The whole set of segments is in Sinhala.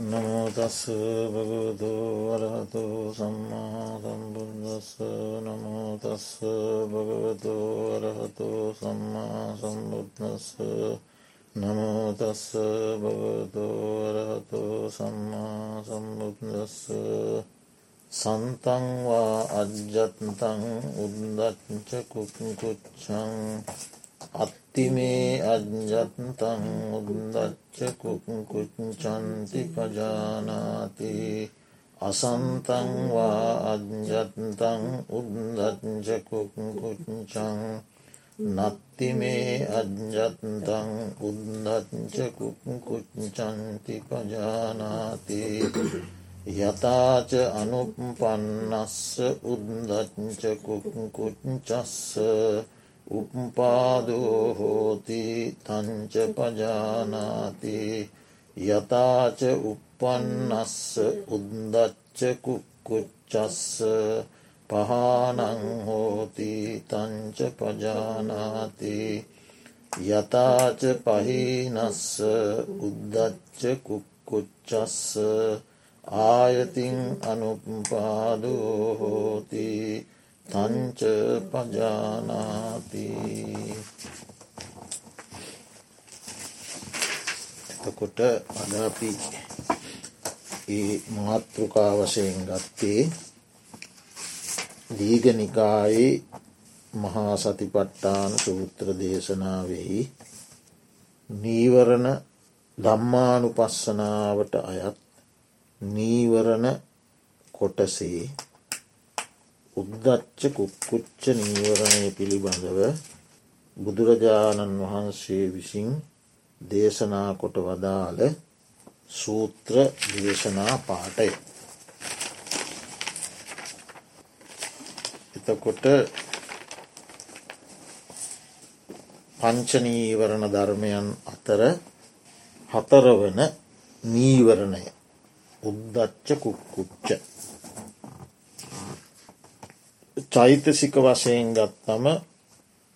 නමෝතස්ස භගවතු වරහතු සම්මා සම්බුද්දස්ස නමෝතස්ස භගවතු වරහතු සම්මා සම්බුද්දස්ස නමෝතස්ස භගවතු වරහතු සම්මා සම්බුද්දස්ස සන්තන්වා අජ්ජත්තං උද්දච්ච කුක්කුච්චං අත්තිමේ අජ්ජත්තං උද්දච්ච කුක්කුච්චන්ති පජානාති අසන්තන්වා අජ්ජත්තං උද්දච්ච කුක්කුච්චං නත්තිමේ අජ්ජත්තං උද්දච්ච කුක්කුච්චන්ති පජානාති යතාච අනුපන්නස්ස උද්දච්ච කුක්කුච්චස්ස උපපාදෝ හෝති තංච පජානාති යතාච උපන්නස්ස උද්දච්ච කුක්කුච්චස්ස පහනං හෝති තංච පජානාති යතාච පහිනස්ස උද්දච්ච කුක්කුච්චස්ස ආයතින් අනුපාදෝ හෝති තංච පජානාති. එතකොට අද අපි ඒ මාතෘකා වශයෙන් ගත්තේ දීගනිකායේ මහා සතිපට්ටාන සූත්‍ර දේශනාවෙහි නීවරණ දම්මානු පස්සනාවට අයත් නීවරණ කොටසේ උද්දච්ච කුක්කුච්ච නීවරණය පිළිබඳව බුදුරජාණන් වහන්සේ විසින් දේශනා කොට වදාළ සූත්‍ර දේශනා පාටය. එතකොට පංචනීවරණ ධර්මයන් අතර හතරවන නීවරණය උද්දච්ච කුක්කුච්ච චෛතසික වශයෙන් ගත්තම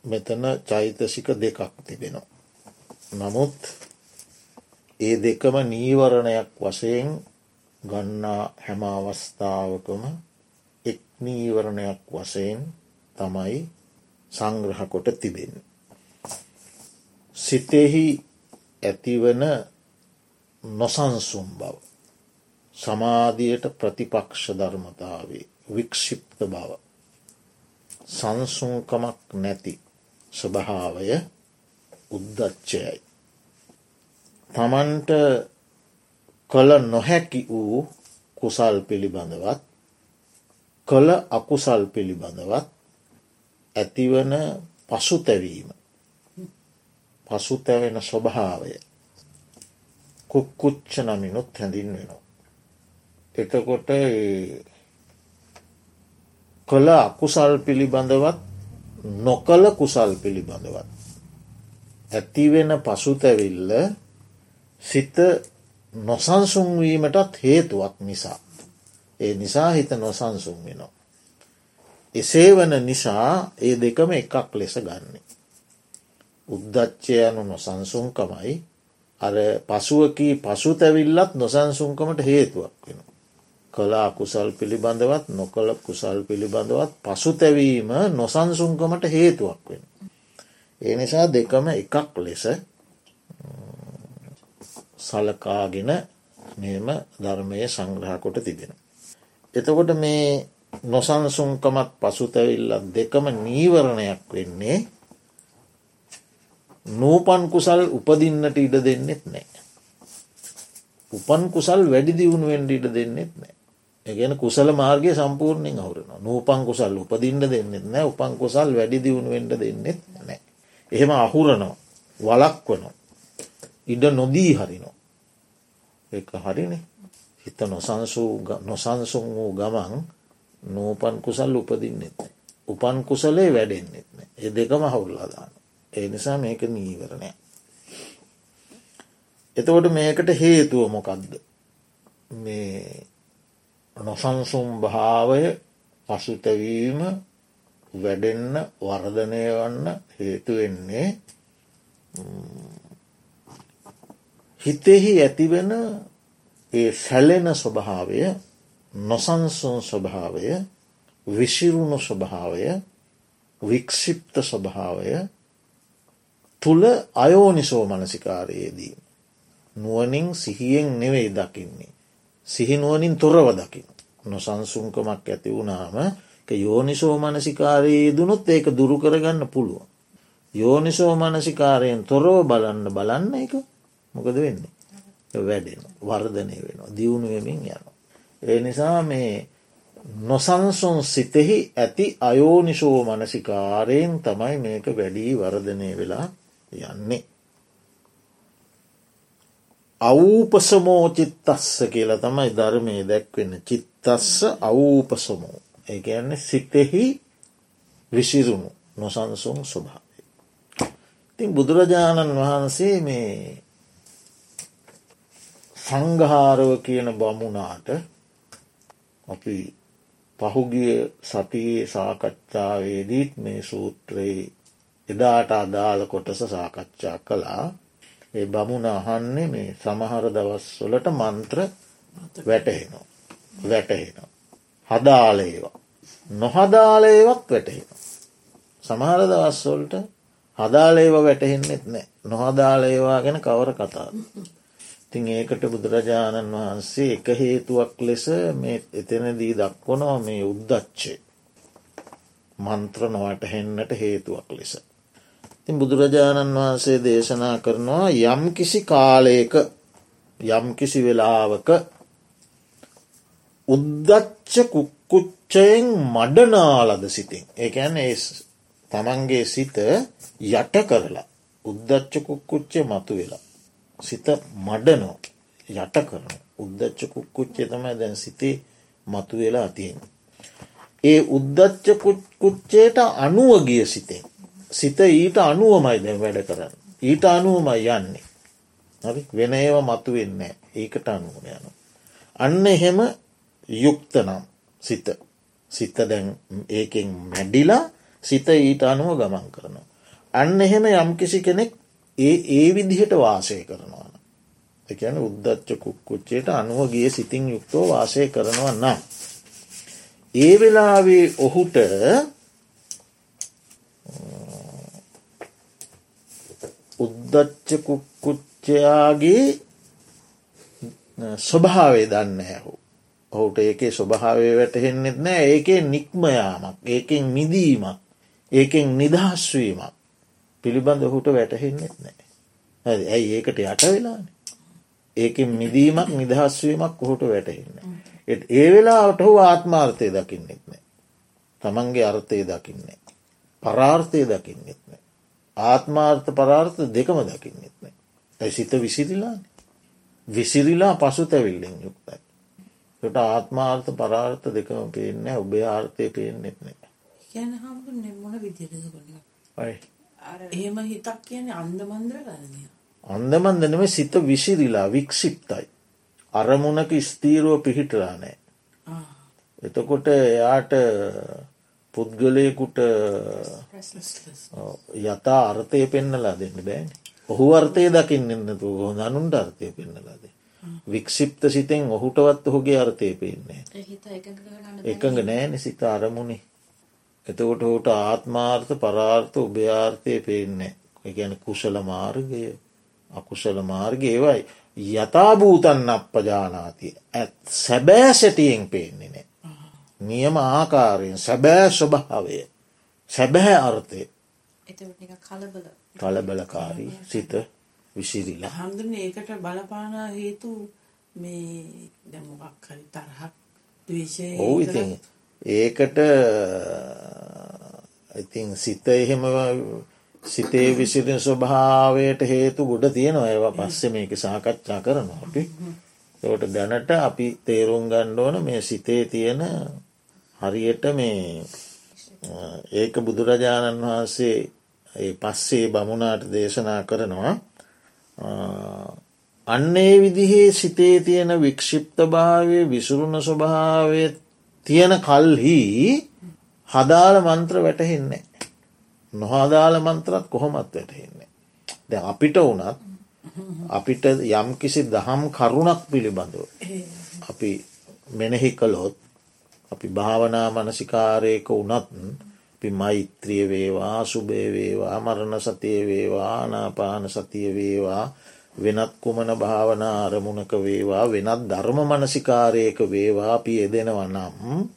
මෙතන චෛතසික දෙකක් තිබෙනවා. නමුත් ඒ දෙකම නීවරණයක් වශයෙන් ගන්නා හැම අවස්ථාවකම එක් නීවරණයක් වශයෙන් තමයි සංග්‍රහ කොට තිබෙන. සිතෙහි ඇතිවන නොසන්සුම් බව. සමාධියට ප්‍රතිපක්ෂ ධර්මතාවේ වික්ෂිප්ත බව. සංසුන්කමක් නැති ස්වභාවය උද්දච්චයයි. තමන්ට කළ නොහැකි වූ කුසල් පිළිබඳවත් කළ අකුසල් පිළිබඳවත් ඇතිවන පසුතැවීම පසුතැවෙන ස්වභාවය කුක්කුච්ච නමිනුත් හැඳින් වෙනවා. එතකොට කළ අකුසල් පිළිබඳවත් නොකළ කුසල් පිළිබඳවත්. ඇතිවෙන පසුතැවිල්ල සිත නොසන්සුන්වීමටත් හේතුවක් නිසා. ඒ නිසා හිත නොසන්සුන් වෙනවා. එසේ වන නිසා ඒ දෙකම එකක් ලෙස ගන්නේ. උද්දච්චය යනු නොසන්සුන්කමයි අර පසුවකී පසුතැවිල්ලත් නොසන්සුන්කමට හේතුවක් වෙනවා. කලා කුසල් පිළිබඳවත් නොකළ කුසල් පිළිබඳවත් පසුතැවීම නොසන්සුන්කමට හේතුවක් වෙන. ඒ නිසා දෙකම එකක් ලෙස සලකාගෙන මෙම ධර්මය සංග්‍රහ කොට තිබෙන. එතකොට මේ නොසන්සුන්කමත් පසුතැවිල්ලත් දෙකම නීවරණයක් වෙන්නේ නූපන් කුසල් උපදින්නට ඉඩ දෙන්නෙත් නෑ. උපන් කුසල් වැඩි දියුණුවෙන්ට ඉඩ දෙන්නෙත් නෑ. එකන කුසල මාර්ගය සම්පූර්ණයෙන් අවුරන නූපං කුසල් උපදින්න දෙන්නෙත් නෑ උපං කුසල් වැඩි දියුණුවෙන්ට දෙන්නෙත් නෑ. එහෙම අහුරනවා වලක් වනවා. ඉඩ නොදී හරිනෝ. එක හරිනේ හිත නොසන්සූ නොසන්සුන් වූ ගමන් නූපන් කුසල් උපදින්නෙත්. උපන් කුසලේ වැඩෙන්න්නෙත් නෑ ඒ දෙකම හවුල්ලාදාන. ඒ නිසා මේක නීවරණය. එතකොට මේකට හේතුව මොකක්ද මේ නොසන්සුම් භාවය පසුතැවීම වැඩෙන්න වර්ධනය වන්න හේතුවෙන්නේ හිතෙහි ඇතිවෙන ඒ සැලෙන ස්වභාවය නොසන්සුන් ස්වභාවය විසිරුණු ස්වභාවය වික්ෂිප්ත ස්වභාවය තුළ අයෝනිසෝ මනසිකාරයේදී. නුවනින් සිහියෙන් නෙවෙයි දකින්නේ. සිහිනුවනින් තොරව දකින. නොසන්සුන්කමක් ඇති වුණාම යෝනිසෝ මනසිකාරයේ දුනුත් ඒක දුරු කරගන්න පුළුව. යෝනිසෝ මනසිකාරයෙන් තොරව බලන්න බලන්න එක මොකද වෙන්නේ. වැඩෙන වර්ධනය වෙනවා දියුණු වෙමින් යන. ඒ නිසා මේ නොසන්සුන් සිතෙහි ඇති අයෝනිශෝ මනසිකාරයෙන් තමයි මේක වැඩී වර්ධනය වෙලා යන්නේ. අවූපසමෝ චිත්තස්ස කියලා තමයි ධර්මය දැක්වෙන්න. චිත්තස්ස අවූපසමෝ. ඒගැන්න සිතෙහි විසිරුණු නොසන්සුන් ස්වභාවය. ඉතින් බුදුරජාණන් වහන්සේ මේ සංඝාරව කියන බමුණාට අපි පහුගිය සතියේ සාකච්ඡාවේදීත් මේ සූත්‍රයේ එදාට අදාළ කොටස සාකච්ඡා කළා. ඒ බමුණ අහන්නේ මේ සමහර දවස්වලට මන්ත්‍ර වැටහෙනවා වැටහෙනවා. හදාලේවා. නොහදාලේවත් වැටහෙන. සමහර දවස්වලට හදාලේව වැටහෙන්නෙත් නෑ නොහදාලේවා ගැන කවර කතා. ඉතින් ඒකට බුදුරජාණන් වහන්සේ එක හේතුවක් ලෙස මේ එතනදී දක්වනවා මේ උද්දච්චේ මන්ත්‍ර නොවටහෙන්නට හේතුවක් ලෙස. ඉතින් බුදුරජාණන් වහන්සේ දේශනා කරනවා යම් කිසි කාලයක යම් කිසි වෙලාවක උද්දච්ච කුක්කුච්චයෙන් මඩනාලද සිතින් ඒඇන ඒ තමන්ගේ සිත යට කරලා උද්දච්ච කුක්කුච්චේ මතු වෙලා සිත මඩනෝ යට කරන උද්දච්ච කුක්කුච්චේ තමයි දැන් සිතේ මතු වෙලා තියෙන. ඒ උද්දච්ච කුච්චේට අනුව ගිය සිතේ. සිත ඊට අනුවමයි දැ වැඩ කරන්න. ඊට අනුවමයි යන්නේ. හරි වෙන ඒව මතු වෙන්න ඒකට අනුවන යනු. අන්න එහෙම යුක්ත නම් සිත සිත දැන් ඒකෙන් මැඩිලා සිත ඊට අනුව ගමන් කරනවා. අන්න එහෙම යම්කිසි කෙනෙක් ඒ ඒ විදිහට වාසය කරනවාන. එකන උද්දච්ච කුක්කුච්චයට අනුව ගිය සිතින් යුක්තෝ වාසය කරනවා නම්. ඒ වෙලාවේ ඔහුට උද්දච්ච කුක්කුච්චයාගේ ස්වභාවේ දන්න ඇහු. ඔහුට ඒකේ ස්වභාවය වැටහෙන්නෙත් නෑ ඒකේ නික්මයාමක් ඒකෙන් මිදීමක් ඒකෙන් නිදහස්වීමක් පිළිබඳ ඔහුට වැටහෙන්නෙත් නෑ ඇයි ඒකට යට වෙලාන? ඒකෙන් මිදීමක් නිදහස්වීමක් ඔහුට වැටහෙන්න ඒ වෙලාට හෝ ආත්මාර්ථය දකින්නෙත් නෑ තමන්ගේ අර්ථය දකින්නේ පරාර්ථය දකින්නෙත් නෑ ආත්මාර්ථ පරාර්ථ දෙකම දකින්නෙත් නෑ. ඇයි සිත විසිරිලාන විසිරිලා පසු තැවිල්ලෙන් යුක්තයි. ට ආත්මාර්ථ පරාර්ථ දෙකම පේන්න ඔබේ ආර්ථය පේෙන්න්නෙත් නෑ. මොන විදිරද එහෙම හිතක් කියන අන්දමන්දර කරනය. අන්දමන්දනම සිත විසිරිලා වික්ෂිප්තයි. අරමුණක ස්තීරුව පිහිටලා නෑ. එතකොට එයාට පුද්ගලයකුට යතා අර්ථය පෙන්නලා දෙන්න බෑන. ඔහු අර්ථය දකින්න එන්නතු හො අනුන්ට අර්ථය පෙන්නලාද. වික්ෂිප්ත සිතෙන් ඔහුටවත් ඔහුගේ අර්ථය පෙන්නේ. එකඟ නෑන සිත අරමුණේ එතකොට හෝට ආත්මාර්ථ පරාර්ථ උභයාර්ථය පේන්නේ එකැන කුසල මාර්ගය අකුසල මාර්ග ඒවයි යථභූතන් අපපජානාතිය ඇත් සැබෑ සැටියෙන් පේන්නේ නෑ. නියම ආකාරයෙන් සැබෑ ස්වභාවය සැබැහැ අර්ථය කලබලකාරී සිත විසිරිලා. හඳුන ඒකට බලපානා හේතු මේ දැමොකක් හරි තරහක් දවේශය ඕ ඉතින් ඒකට ඉතින් සිත එහෙම සිතේ විසිරින් ස්වභාවයට හේතු ගොඩ තියෙනවා. ඒවා පස්සෙ මේක සාකච්ඡා කරනවා. අපි එවට දැනට අපි තේරුම් ගණ්ඩෝන මේ සිතේ තියෙන හරියට මේ ඒක බුදුරජාණන් වහන්සේ පස්සේ බමුණට දේශනා කරනවා අන්නේ විදිහේ සිතේ තියෙන වික්ෂිප්ත භාවය විසුරුණ ස්වභාවය තියෙන කල්හි හදාල මන්ත්‍ර වැටහෙන්නේ. නොහදාල මන්ත්‍රත් කොහොමත් වැටහෙන්නේ. ද අපිට වනත් අපිට යම් කිසි දහම් කරුණක් පිළිබඳව. අපි මෙනෙහි කළොත් අපි භාවනා මනසිකාරයක වනත් අපි මෛත්‍රිය වේවා සුභය වේවා මරණ සතිය වේවා නාපාන සතිය වේවා වෙනත් කුමන භාවනා අරමුණක වේවා වෙනත් ධර්ම මනසිකාරයක වේවා අපි යෙදෙනවා නම්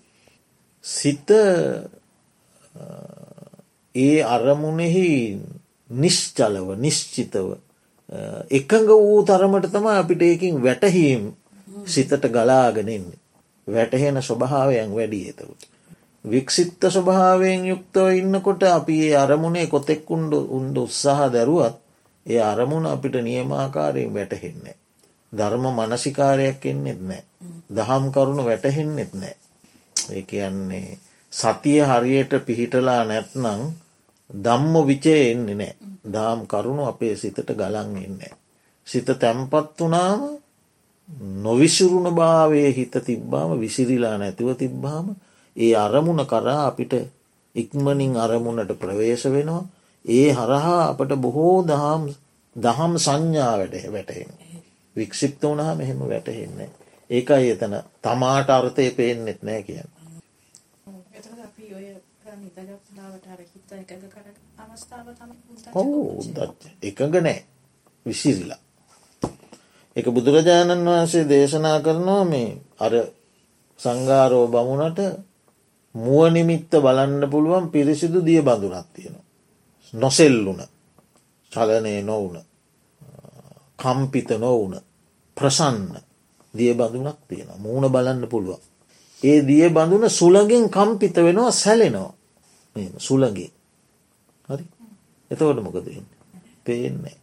සිත ඒ අරමුණෙහි නිශ්චලව නිශ්චිතව එකඟ වූ තරමට තම අපිට ඒකින් වැටහීම් සිතට ගලාගෙනෙන්නේ. වැටහෙන ස්වභාවයන් වැඩි එතකට. වික්සිත්ත ස්වභාවයෙන් යුක්තව ඉන්නකොට අපි ඒ අරමුණේ කොතෙක්කුන්ඩ උන්ඩ උත්සාහ දැරුවත් ඒ අරමුණ අපිට නියමාකාරයෙන් වැටහෙන්නේ. ධර්ම මනසිකාරයක් එන්නෙත් නෑ. දහම් කරුණු වැටහෙන්නෙත් නෑ. ඒ කියන්නේ සතිය හරියට පිහිටලා නැත්නං දම්ම විචය එන්නේ නෑ. දාම් කරුණු අපේ සිතට ගලන් එන්නේ. සිත තැම්පත් වනාම නොවිසිරුණ භාවය හිත තිබ්බාම විසිරිලා නැතිව තිබ්බාම ඒ අරමුණ කරා අපිට ඉක්මනින් අරමුණට ප්‍රවේශ වෙනවා ඒ හරහා අපට බොහෝ දහම් දහම් සංඥාවට වැටහෙන්. වික්ෂිප්ත වනහා මෙහෙම වැටහෙන්නේ. ඒකයි එතන තමාට අර්ථය පේෙන්නෙත් නෑ කියන්න. ඔවු එකඟ නෑ විසිරිලා. එක බුදුරජාණන් වහන්සේ දේශනා කරනවා මේ අර සංගාරෝ බමුණට මුවනිමිත්ත බලන්න පුළුවන් පිරිසිදු දිය බඳුනක් තියෙනවා. නොසෙල්ලුන චලනය නොවන කම්පිත නොවන ප්‍රසන්න දිය බඳුනක් තියෙන මූුණ බලන්න පුළුවන්. ඒ දිය බඳුන සුළගෙන් කම්පිත වෙනවා සැලෙනවා. සුළගේ හරි? එතවට මොකද පේන්නේ.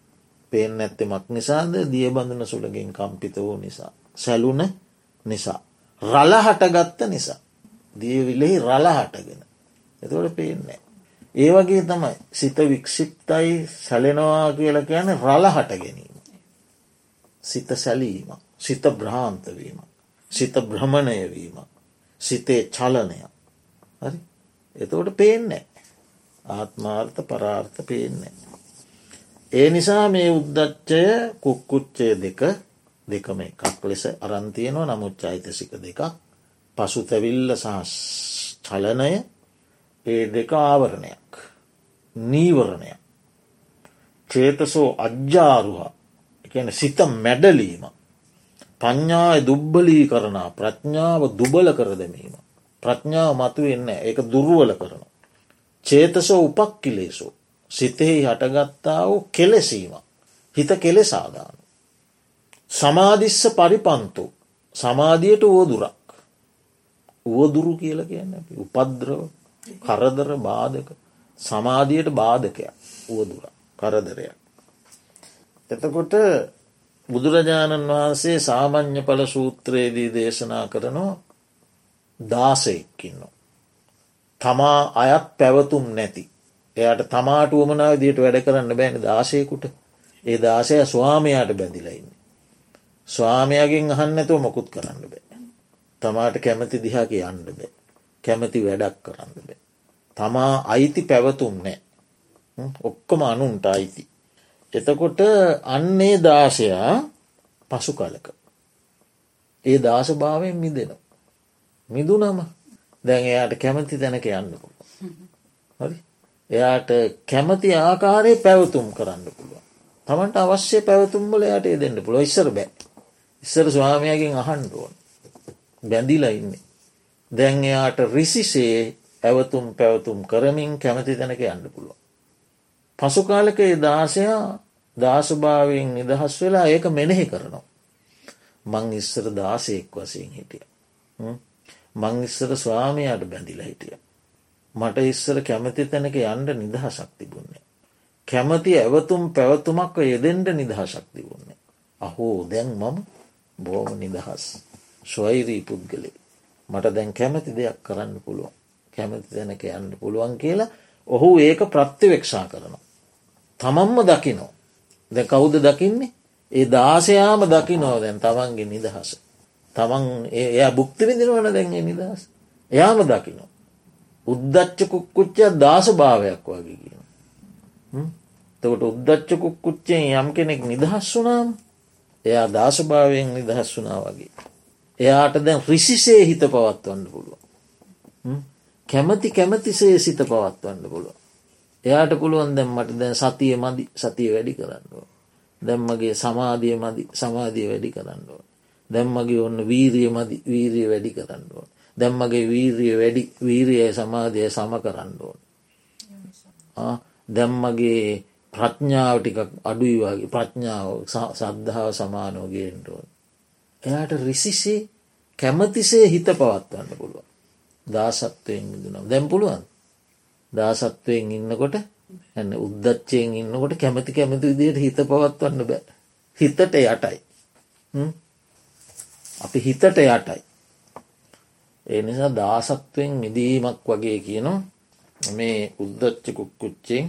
පේෙන් ඇත්තේ මක් නිසාද දිය බඳුන සුළගෙන් කම්පිත වූ නිසා. සැලුන නිසා. රල හටගත්ත නිසා. දියවිලෙහි රල හටගෙන. එතවට පේන්නේ. ඒ වගේ තමයි සිත වික්ෂිප්තයි සැලෙනවා කියල කියන රල හට ගැනීම. සිත සැලීම. සිත බ්‍රාන්තවීම. සිත බ්‍රහමණයවීම. සිතේ චලනය. හරි එතවට පේන්නේ. ආත්මාර්ථ පරාර්ථ පේන්නේ. ඒ නිසා මේ උද්දච්චය කුක්කුච්චය දෙක දෙකම එකක් ලෙස අරන්තියනවා නමුත් චෛතසික දෙකක්. පසු තැවිල්ල සහ චලනය. ඒ දෙක ආවරණයක්. නීවරණයක්. චේතසෝ අජ්ජාරුහ. එකන සිත මැඩලීම. පඤ්ඥාය දුබ්බලී කරන ප්‍රඥාව දුබල කර දෙමීම. ප්‍රඥාව මතු වෙන්න ඒක දුරුවල කරන චේතසෝ උපක්කිලේසෝ සිතෙහි හටගත්තා වූ කෙලෙසීම හිත කෙලෙසාදාන. සමාධිස්ස පරිපන්තු සමාධියට වුවදුරක් වුවදුරු කියල කියන්න උපද්‍රව කරදර බාධක සමාධියට බාධකයක් වුවදුර කරදරයක්. එතකොට බුදුරජාණන් වහන්සේ සාමං්්‍ය පල සූත්‍රයේදී දේශනා කරනවා දාසයක්කින්න. තමා අයත් පැවතුම් නැති. එයට තමාට වුවමනාව දිට වැඩ කරන්න බෑන දාශයකුට ඒ දාශය ස්වාමයාට බැඳිලයින්න. ස්වාමයාගෙන් අහන්නඇතුව මොකුත් කරන්න බෑ. තමාට කැමති දිහා කියන්න බෑ. කැමති වැඩක් කරන්න බෑ. තමා අයිති පැවතුම් නෑ. ඔක්කොම අනුන්ට අයිති. එතකොට අන්නේ දාශයා පසු කලක. ඒ දාශභාවයෙන් මිදෙනවා. මිදුනම දැන් එයාට කැමති තැනක යන්නපු. හරි එයාට කැමති ආකාරය පැවතුම් කරන්න පුළුව. තමන්ට අවශ්‍ය පැවතුම්බල යට දෙන්න පුළ ඉස්සර බෑ. ඉස්සර ස්වාමයගෙන් අහන්ඩුවන්. බැඳිලා ඉන්නේ. දැන් එයාට රිසිසේ ඇවතුම් පැවතුම් කරමින් කැමති තැනක යන්න පුළුව. පසුකාලකයේ දාසයා දාසභාවයෙන් නිදහස් වෙලා ඒක මෙනෙහි කරනවා. මං ඉස්සර දාසයෙක් වසයෙන් හිටිය. මං ඉස්සර ස්වාමයාට බැඳිලා හිටිය. මට ඉස්සර කැමති තැනක යන්ඩ නිදහසක් තිබුන්නේ. කැමති ඇවතුම් පැවතුමක්ව යෙදෙන්ට නිදහසක් තිබුන්නේ. අහෝ දැන් මම බෝම නිදහස්. ස්වෛරී පුද්ගලේ. මට දැන් කැමති දෙයක් කරන්න පුළුවන්. කැමති තැනක යන්න පුළුවන් කියලා ඔහු ඒක ප්‍රත්තිවෙක්ෂා කරනවා. තමන්ම දකිනෝ. දැ කවුද දකින්නේ ඒ දාසයාම දකිනෝ දැන් තමන්ගේ නිදහස. තමන් එය බුක්තිවිදිනවන දැන්ගේ නිදහස්. එයාම දකිනෝ. උද්දච්ච කුක්කුච්චා දාස භාවයක් වගේ කියන. තකොට උද්දච්ච කුක්කුච්චයෙන් යම් කෙනෙක් නිදහස් වුනාම් එයා දාශභාවයෙන් නිදහස් වුනා වගේ. එයාට දැන් රිසිසේ හිත පවත්වන්න පුළුව. කැමති කැමතිසේ සිත පවත්වන්න පුළුව. එයාට පුළුවන් දැම් මට දැන් සතිය මදි සතිය වැඩි කරන්නවා. දැම්මගේ සමාධිය මදි සමාධිය වැඩි කරන්නවා. දැම්මගේ ඔන්න වීරිය මදි වීරිය වැඩි කරන්නවා. දැම්මගේ වීරිය වැඩි වීරිය සමාධය සම කරන්නවා. දැම්මගේ ප්‍රඥාව ටික අඩුයි වගේ ප්‍රඥාව සද්ධාව සමානෝගේෙන්ටුවන්. එයාට රිසිසේ කැමතිසේ හිත පවත්වන්න පුළුව. දාසත්වයෙන් දුනම් දැම් පුළුවන් දාසත්වයෙන් ඉන්නකොට ඇන්න උද්දච්චයෙන් ඉන්නකොට කැමති කැමති විදියට හිත පවත්වන්න බෑ හිතට යටයි අපි හිතට යටයි ඒ නිසා දාසත්වයෙන් මිදීමක් වගේ කියනවා මේ උද්දච්ච කුක්කුච්චෙන්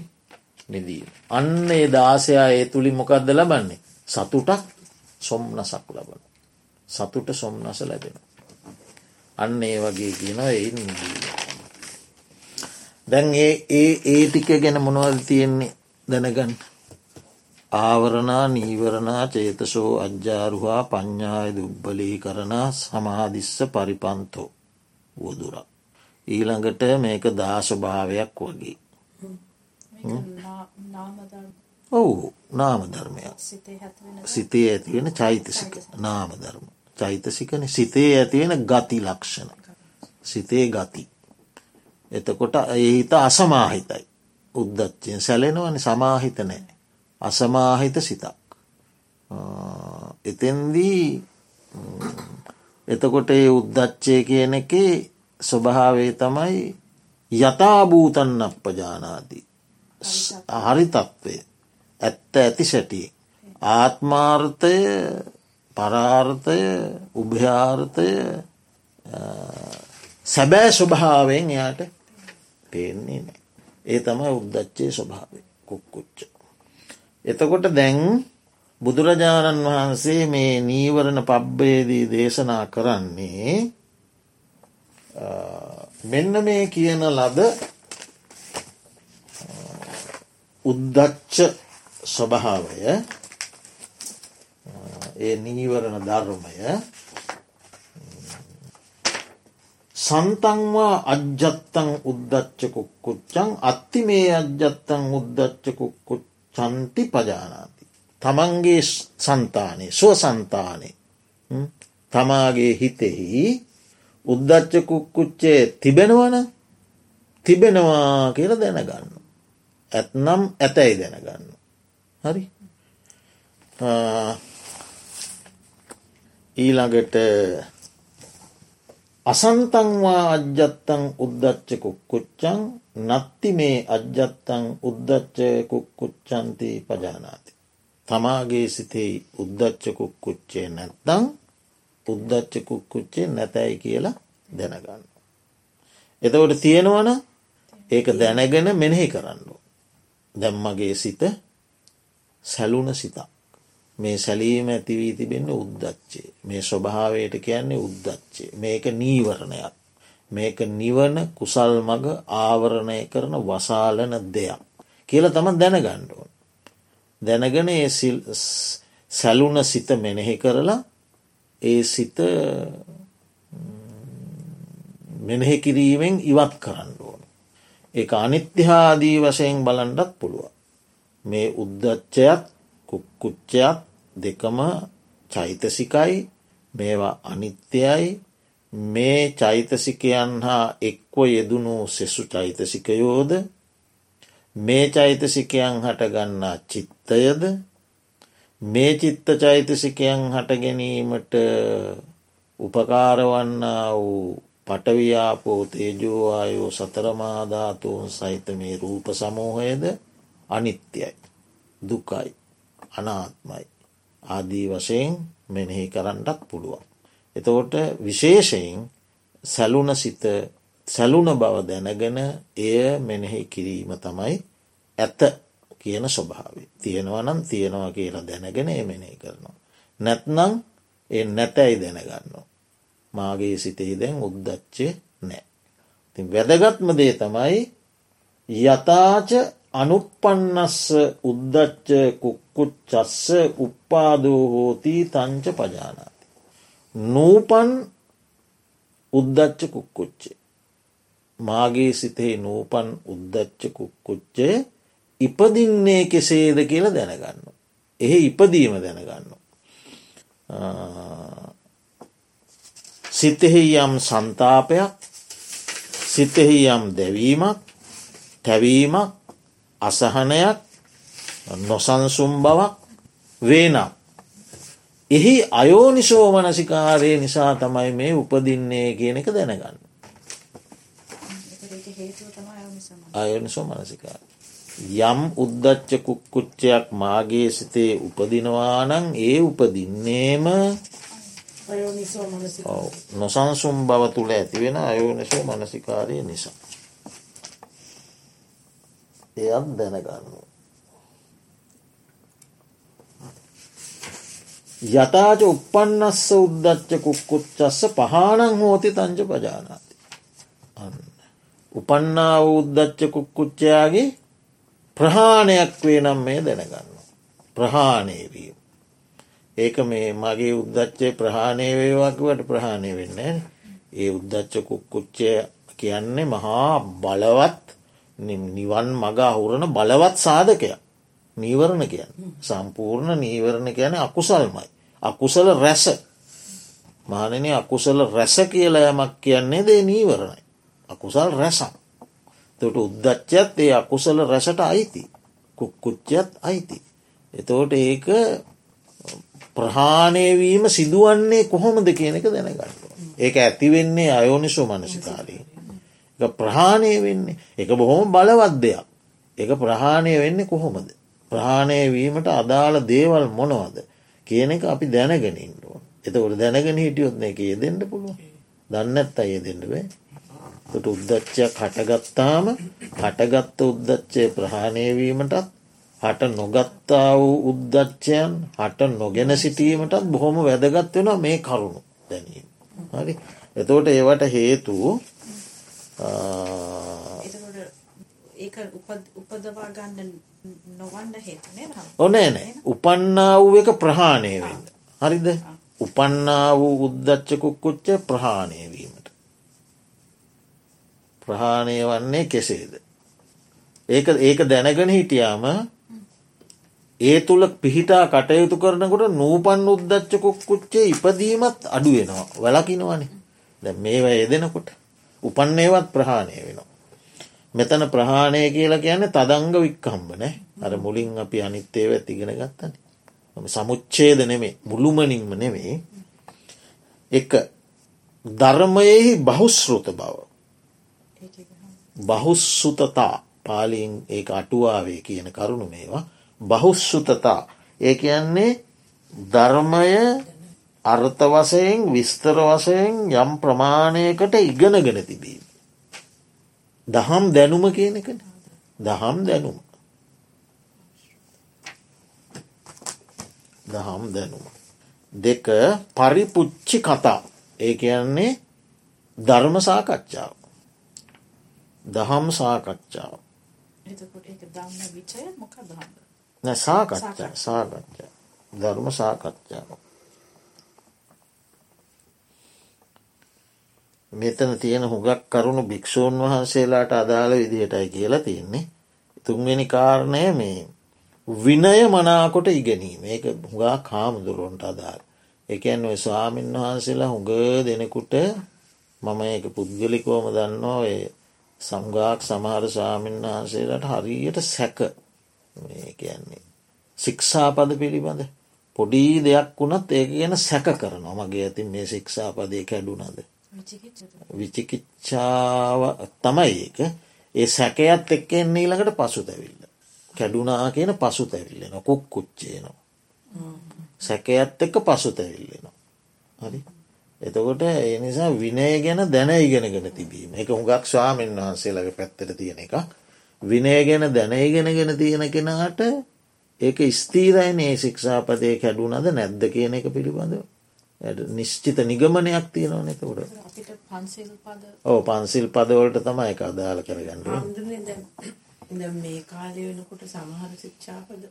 මිදීම. අන්න ඒ දාසයා ඒ තුළින් මොකක්ද ලබන්නේ. සතුටක් සොම්නසක් ලබන. සතුට සොම්නස ලැබෙන. අන්න ඒ වගේ කියන එයින් මිදීම. දැන් ඒ ඒ ඒ ටික ගැන මොනවද තියෙන්නේ දැනගන්න. ආවරණා නීවරණා චේතසෝ අජ්ජාරුහා ප්ඥාය දුබ්බලී කරනා සමාධිස්ස පරිපන්තෝ වුදුරක්. ඊළඟට මේක දාශභාවයක් වගේ. ඔවු නාම ධර්මයක්. සිතේ ඇතිවෙන චෛතසික. නාම ධර්ම. චෛතසිකන සිතේ ඇතිවෙන ගති ලක්ෂණ. සිතේ ගති. එතකොට ඒහිත අසමාහිතයි. උද්දච්චයෙන් සැලෙනවන සමාහිත නෑ. අසමාහිත සිතක්. එතෙන්දී එතකොට ඒ උද්දච්චය කියන එකේ ස්වභාවේ තමයි යථභූතන් අපපජානාදී හරි තත්ත්වය ඇත්ත ඇති සැටිය. ආත්මාර්ථය පරාර්ථය උභ්‍යාර්ථය සැබෑ ස්වභාවෙන් එයාට පේන්නේ නෑ. ඒ තමයි උද්දච්චේ ස්වභාවය කුක්කුච්ච. එතකොට දැන් බුදුරජාණන් වහන්සේ මේ නීවරණ පබ්බේදී දේශනා කරන්නේ මෙන්න මේ කියන ලද උද්දච්ච ස්වභාවය ඒ නීවරණ ධර්මය සන්තංවා අජ්ජත්තං උද්දච්ච කුක්කුච්චං අත්ති මේ අජ්ජත්තං උද්දච්ච කුක්කුච්චන්ති පජානාති. තමන්ගේ සන්තානය ස්ව සන්තානය තමාගේ හිතෙහි උද්දච්ච කුක්කුච්චේ තිබෙනවන තිබෙනවා කියල දැනගන්න. ඇත්නම් ඇතැයි දැනගන්න. හරි ඊළඟට අසන්තංවා අජ්ජත්තං උද්දච්ච කුක්කුච්චං නත්ති මේ අජ්ජත්තං උද්දච්ච කුක්කුච්චන්ති පජානාති. තමාගේ සිතෙයි උද්දච්ච කුක්කුච්චේ නැත්තං උද්දච්ච කුක්කුච්චේ නැතැයි කියලා දැනගන්න. එතවට තියෙනවන ඒක දැනගෙන මෙනෙහි කරන්න. දැම්මගේ සිත සැලුන සිතක්. මේ සැලීම ඇතිවී තිබෙන්න උද්දච්චේ. මේ ස්වභාවයට කියන්නේ උද්දච්චේ. මේක නීවරණයක්. මේක නිවන කුසල් මග ආවරණය කරන වසාලන දෙයක්. කියල තම දැනගණ්ඩුවන්. දැනගෙන සැලුන සිත මෙනෙහි කරලා ඒ සිත මෙනෙහි කිරීමෙන් ඉවත් කරන්න ඕන. ඒ අනිත්‍යහාදී වශයෙන් බලන්ඩත් පුළුව. මේ උද්දච්චයත් කුක්කුච්චයක් දෙකම චෛතසිකයි මේවා අනිත්‍යයයි මේ චෛතසිකයන් හා එක්ව යෙදුණු සෙසු චෛතසිකයෝද මේ චෛතසිකයන් හටගන්නා චිත්තයද මේ චිත්ත චෛතසිකයන් හට ගැනීමට උපකාරවන්නා වූ පටවියාපෝ තේජෝවායෝ සතරමාධාතුවන් සහිත මේ රූප සමූහයද? අනිත්‍යයි දුකයි අනාත්මයි ආදී වශයෙන් මෙනෙහි කරන්නටත් පුළුවන්. එතකොට විශේෂයෙන් සැලුන සිත සැලුන බව දැනගෙන එය මෙනෙහි කිරීම තමයි ඇත. කියන ස්වභාව. තියෙනවනම් තියෙනවා කියලා දැනගෙන එ මෙනෙහි කරනවා. නැත්නම් එ නැතැයි දැනගන්නවා. මාගේ සිතෙහි දැන් උද්දච්චය නෑ. ති වැදගත්ම දේ තමයි යථාච අනුපන්නස්ස උද්දච්ච කුක්කුත් චස්ස උප්පාදෝ හෝතිී තංච පජානාති. නූපන් උද්දච්ච කුක්කුච්චේ. මාගේ සිතෙහි නූපන් උද්දච්ච කුක්කුච්චය ඉපදින්නේ කෙසේද කියල දැනගන්න. එහි ඉපදීම දැනගන්න. සිතෙහි යම් සන්තාපයක් සිතෙහි යම් දැවීමක් තැවීමක් අසහනයක් නොසන්සුම් බවක් වේනම්. එහි අයෝනිසෝ මනසිකාරය නිසා තමයි මේ උපදින්නේ කියන එක දැනගන්න. අයෝනිසෝ මනසිකාර. යම් උද්දච්ච කුක්කුච්චයක් මාගේ සිතේ උපදිනවානං ඒ උපදින්නේම නොසන්සුම් බව තුළ ඇතිවෙන අයෝනිසෝ මනසිකාරය නිසා. එයත් දැනගන්න. යතාච උපන්නස්ස උද්දච්ච කුක්කුච්චස්ස පහනං හෝති තංච පජානාති. උපන්නා උද්දච්ච කුක්කුච්චයාගේ ප්‍රහාණයක් වේ නම් මේ දැනගන්න. ප්‍රහාණයවීම. ඒක මේ මගේ උද්දච්චය ප්‍රහාණය වේවාකිවට ප්‍රහාණය වෙන්න. ඒ උද්දච්ච කුක්කුච්චය කියන්නේ මහා බලවත් නිවන් මග අහුරන බලවත් සාධකයක් නීවරණ කියන්න සම්පූර්ණ නීවරණ කියන අකුසල්මයි. අකුසල රැස මානනය අකුසල රැස කියල යමක් කියන්නේ දේ නීවරණයි. අකුසල් රැසක්. තොට උද්දච්චත් ඒ අකුසල රැසට අයිති. කුක්කුච්චත් අයිති. එතෝට ඒක ප්‍රහාණයවීම සිදුවන්නේ කොහොමද කියනක දැනගන්න. ඒක ඇතිවෙන්නේ අයෝනිසු මනසිකාරී. ප්‍රහාණය වෙන්නේ එක බොහොම බලවත් දෙයක්. එක ප්‍රහාණය වෙන්නේ කොහොමද. ප්‍රහාණය වීමට අදාළ දේවල් මොනවද කියන එක අපි දැනගෙනින්ටුව. එතකොට දැනගෙන හිටියොත්න එක ඒ දෙන්න පුළුව දන්නත් අය දෙන්න වේ. ට උද්දච්චයක් හටගත්තාම හටගත්ත උද්දච්චය ප්‍රහාණයවීමටත් හට නොගත්තා වූ උද්දච්චයන් හට නොගෙන සිටීමටත් බොහොම වැදගත් වෙන මේ කරුණු දැනීම. හරි එතෝට ඒවට හේතු ඕනෑ නෑ උපන්නා වූ එක ප්‍රහාණය වෙන්න. හරිද උපන්නා වූ උද්දච්චකුක්කුච්ච ප්‍රහාණයවීමට. ප්‍රහාණය වන්නේ කෙසේද. ඒක ඒක දැනගෙන හිටියාම ඒ තුළ පිහිටා කටයුතු කරනකොට නූපන් උද්දච්චකුක්කුච්චේ ඉපදීමත් අඩුවෙනවා වලකිනවනේ දැ මේවා යෙදෙනකොට උපන්නේවත් ප්‍රහාණය වෙනවා. මෙතන ප්‍රහාණය කියලා කියන්නේ තදංග වික්කම්බ නෑ අර මුලින් අපි අනිත්තේව ඇතිගෙන ගත්තන. සමුච්චේද නෙමේ මුළුමනින්ම නෙමේ එක ධර්මයෙහි බහුස්ෘත බව. බහුස්සුතතා පාලින් ඒ අටුවාවේ කියන කරුණු මේවා. බහුස්සුතතා ඒ කියන්නේ ධර්මය අර්ථ වසයෙන් විස්තර වසයෙන් යම් ප්‍රමාණයකට ඉගෙනගෙන තිබීම. දහම් දැනුම කියන එක දහම් දැනුම. දහම් දැනුම. දෙක පරිපුච්චි කතා. ඒ කියන්නේ ධර්ම සාකච්ඡාව. දහම් සාකච්ඡාව. සාකච්ඡා සාකච්ඡා. ධර්ම සාකච්ඡාව. මෙතන තියෙන හුඟක් කරුණු භික්‍ෂූන් වහන්සේලාට අදාළ විදිහටයි කියලා තියෙන්නේ. තුන්වෙනි කාරණය මේ විනය මනාකොට ඉගෙනීම. ඒක හුඟා කාමුදුරුවන්ට අදාල්. එකන් ඔය ස්වාමීන් වහන්සේලා හුඟ දෙනෙකුට මම ඒක පුද්ගලිකෝම දන්නවා. ඔය සම්ගාක් සමහර ස්වාමීන් වහන්සේලාට හරියට සැක කියන්නේ. ශික්ෂාපද පිළිබඳ පොඩි දෙයක් වුණත් ඒක ගැන සැක කරනවා මගේ ඇතින් මේ ශික්ෂාපදය කැඩුනද. විචිකිච්ඡාව තමයි ඒක ඒ සැකයත් එක්ක එන්න ඊළඟට පසු තැවිල්ල. කැඩුනා කියන පසු තැවිල්ලෙන කුක් කුච්චේනවා. සැකයත් එක්ක පසු තැවිල්ලෙනවා. හරි එතකොට ඒ නිසා විනය ගැන දැන ඉගෙනගෙන තිබීම. එක හුඟක් ස්වාමීන් වහන්සේලගේ පැත්තට තියෙන එක විනය ගැන දැන ඉගෙනගෙන තියෙන කෙනාට ඒක ස්තීරයිනේ ශික්ෂාපතය කැඩුනද නැද්ද කියන එක පිළිබඳව. නිශ්චිත නිගමනයක් තියෙනවන එතකොට. ඕ පන්සිල් පදවලට තමයි එක අදාළ කරගන්න. මේ කාලය වෙනකොට සමහර ශික්ෂාපද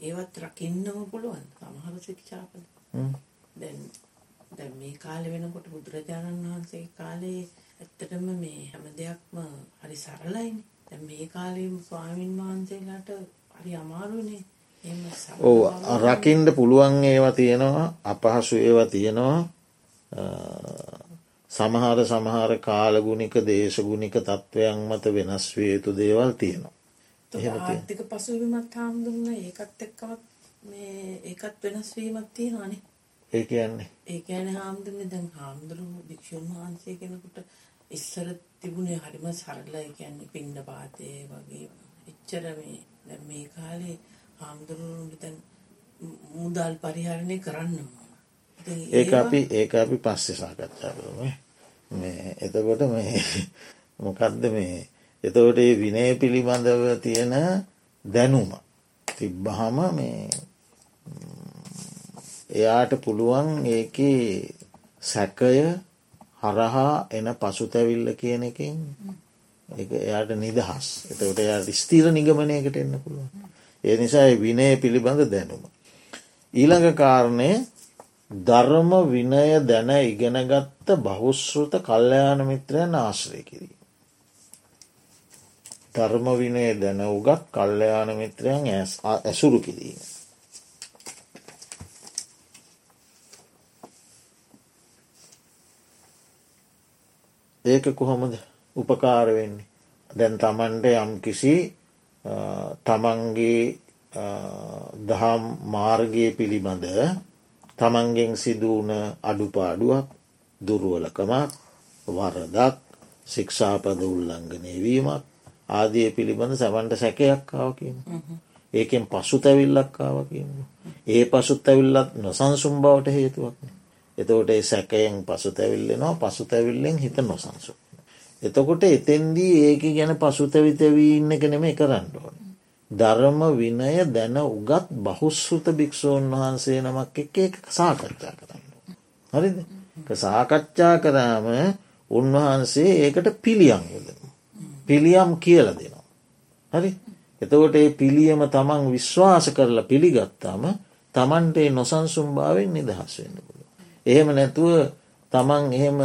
ඒවත් රකින්නම පුළුවන් සමහර ශික්ෂාපද. දැන් දැන් මේ කාලේ වෙනකොට බුදුරජාණන් වහන්සේ කාලේ ඇත්තටම මේ හැම දෙයක්ම හරි සරලයිනේ. දැන් මේ කාලේ ස්වාමින් වහන්සේලාට හරි අමාරුනේ. බව- රකින්ඩ පුළුවන් ඒවා තියෙනවා අපහසු ඒවා තියෙනවා සමහර සමහර කාලගුණික දේශගුණික තත්ත්වයන් මත වෙනස් විය යුතු දේවල් තියෙනවා. ආර්ථික පසුබිමත් හාමුදුරන ඒකත් එක්කමත් මේ ඒකත් වෙනස් වීමක් තියෙනවානේ. ඒ කියන්නේ. ඒ කියන්නේ හාමුදුරනේ දැන් හාමුදුරුවෝ භික්ෂුන් වහන්සේ කෙනෙකුට ඉස්සර තිබුණේ හරිම සරලයි. කියන්නේ පින්න පාතේ වගේ එච්චර මේ දැන් මේ කාලේ හාමුදුරුවෝ දැන් මුදල් පරිහරණය කරන්න ඒක අපි ඒක අපි පස්සේ සාකච්ඡා කරමු. මේ එතකොට මේ මොකක්ද මේ? එතකොට ඒ විනය පිළිබඳව තියෙන දැනුම තිබ්බහම මේ එයාට පුළුවන් ඒක සැකය හරහා එන පසුතැවිල්ල කියන එකින් ඒක එයාට නිදහස් එතකොට එයාට ස්තීර නිගමනයකට එන්න පුළුවන් ඒ නිසා ඒ විනය පිළිබඳ දැනුම ඊළඟ කාරණය ධර්ම විනය දැන ඉගෙනගත්ත බහුශ්ෘත කල්්‍යයාන මිත්‍රයන් ආශ්‍රය කිරීම. ධර්ම විනය දැන උගත් කල්්‍යයාන මිත්‍රයන් ඇස්- ආ- ඇසුරු කිරීම. ඒක කොහොමද උපකාර වෙන්නේ. දැන් තමන්ට යම් කිසි තමන්ගේ දහම් මාර්ගය පිළිබඳ තමන්ගෙන් සිදුවන අඩුපාඩුවක් දුරුවලකමක් වරදක් ශික්ෂාපද උල්ලංඝනය වීමක් ආදිය පිළිබඳ සැවන්ට සැකයක් ආවකීම. ඒකෙන් පසු තැවිල්ලක් ආවකීම. ඒ පසුත් ඇවිල්ලත් නොසන්සුම් බවට හේතුවක්න. එතකොට ඒ සැකයෙන් පසු තැවිල්ලෙනවා පසු තැවිල්ලෙන් හිත නොසන්සු. එතකොට එතෙන්දී ඒක ගැන පසු තැවිතැවී ඉන්න කෙනෙම කරන්න ඕන. ධර්ම විනය දැන උගත් බහුස්සෘත භික්‍ෂූන් වහන්සේ නමක් එක එක සාකච්ඡා කරන්න. හරිද සාකච්ඡා කරාම උන්වහන්සේ ඒකට පිළියම් යොදන. පිළියම් කියල දෙනවා. හරි එතකොට ඒ පිළියම තමන් විශ්වාස කරලා පිළිගත්තාම තමන්ටේ නොසන්සුම්භාවෙන් නිදහස් වෙන්න පුළුව. එහෙම නැතුව තමන් එහෙම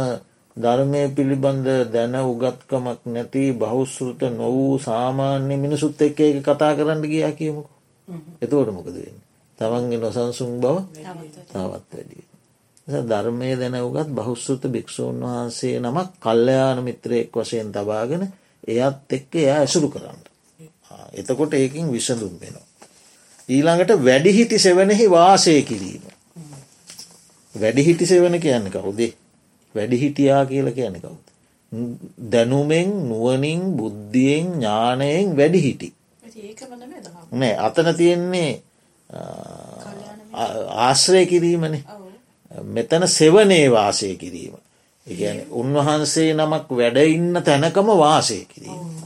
ධර්මය පිළිබඳ දැන උගත්කමක් නැති බෞස්සෘත නොවූ සාමාන්‍ය මිනිසුත් එක්ක එක කතා කරන්න ගියා කියමුකු. එතවට මොකදවෙන්න. තමන්ගේ නොසන්සුම් බව තවත් වැඩිය. ධර්මය දැන උගත් බෞස්සෘත භික්‍ෂූන් වහන්සේ නමක් කල්්‍යයාන මිත්‍රයෙක් වශයෙන් තබාගෙන එයත් එක්ක එයා ඇසුරු කරන්න. එතකොට ඒකින් විසඳුම් වෙනවා. ඊළඟට වැඩිහිටි සෙවනෙහි වාසය කිරීම. වැඩිහිටි සෙවන කියන්න කවුදේ වැඩිහිටියා කියල කියන කවුද. දැනුමෙන් නුවනින් බුද්ධියෙන් ඥානයෙන් වැඩිහිටි. නෑ අතන තියෙන්නේ ආශ්‍රය කිරීමනේ. මෙතන සෙවනේ වාසය කිරීම. ඉගැන උන්වහන්සේ නමක් වැඩඉන්න තැනකම වාසය කිරීම.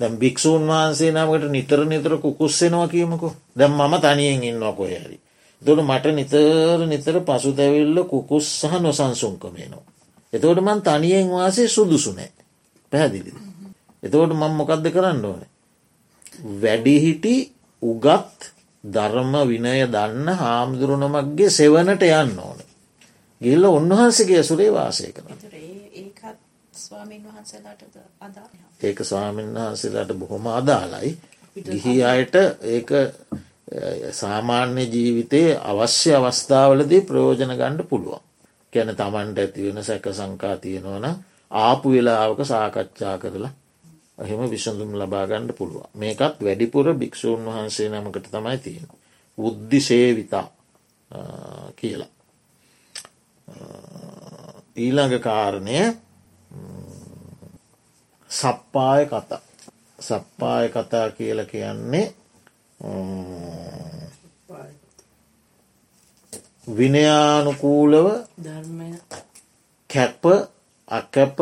දැම් භික්‍ෂූන් වහන්සේ නමට නිතර නිතර කුකුස්සෙනවා කියීමකු දැම් මම තනියෙන් ඉන්නවා කොය හරි. දොට මට නිතර නිතර පසු තැවිල්ල කුකුස් සහ නොසන්සුන්කමේනවා. එතවට මන් තනියෙන් වාසේ සුදුසුනෑ පැහැදිලිද. එතවට මං මොකක්ද කරන්න ඕන. වැඩිහිටි උගත් ධර්ම විනය දන්න හාමුදුරුණමක්ගේ සෙවනට යන්න ඕන. ගිල්ල උන්වහන්සගේ සුරේ වාසය කරන. ඒක ස්වාමීන් වහන්සේලාට බොහොම අදාලයි. ගිහි අයට ඒක සාමාන්‍ය ජීවිතයේ අවශ්‍ය අවස්ථාවලදී ප්‍රයෝජන ගණ්ඩ පුළුවන්. කැන තමන්ට ඇතිවෙන සැක සංකා තියෙනවන ආපු වෙලාවක සාකච්ඡා කරලා එහෙම විසඳුම් ලබාගණ්ඩ පුළුවන් මේකත් වැඩිපුර භික්‍ෂූන් වහන්සේ නමකට තමයි තියෙන. බුද්ධි සේවිතා අ, කියලා. අ, ඊළඟ කාරණය සප්පාය කතා. සප්පාය කතා කියල කියන්නේ විනයානුකූලව කැප අකැප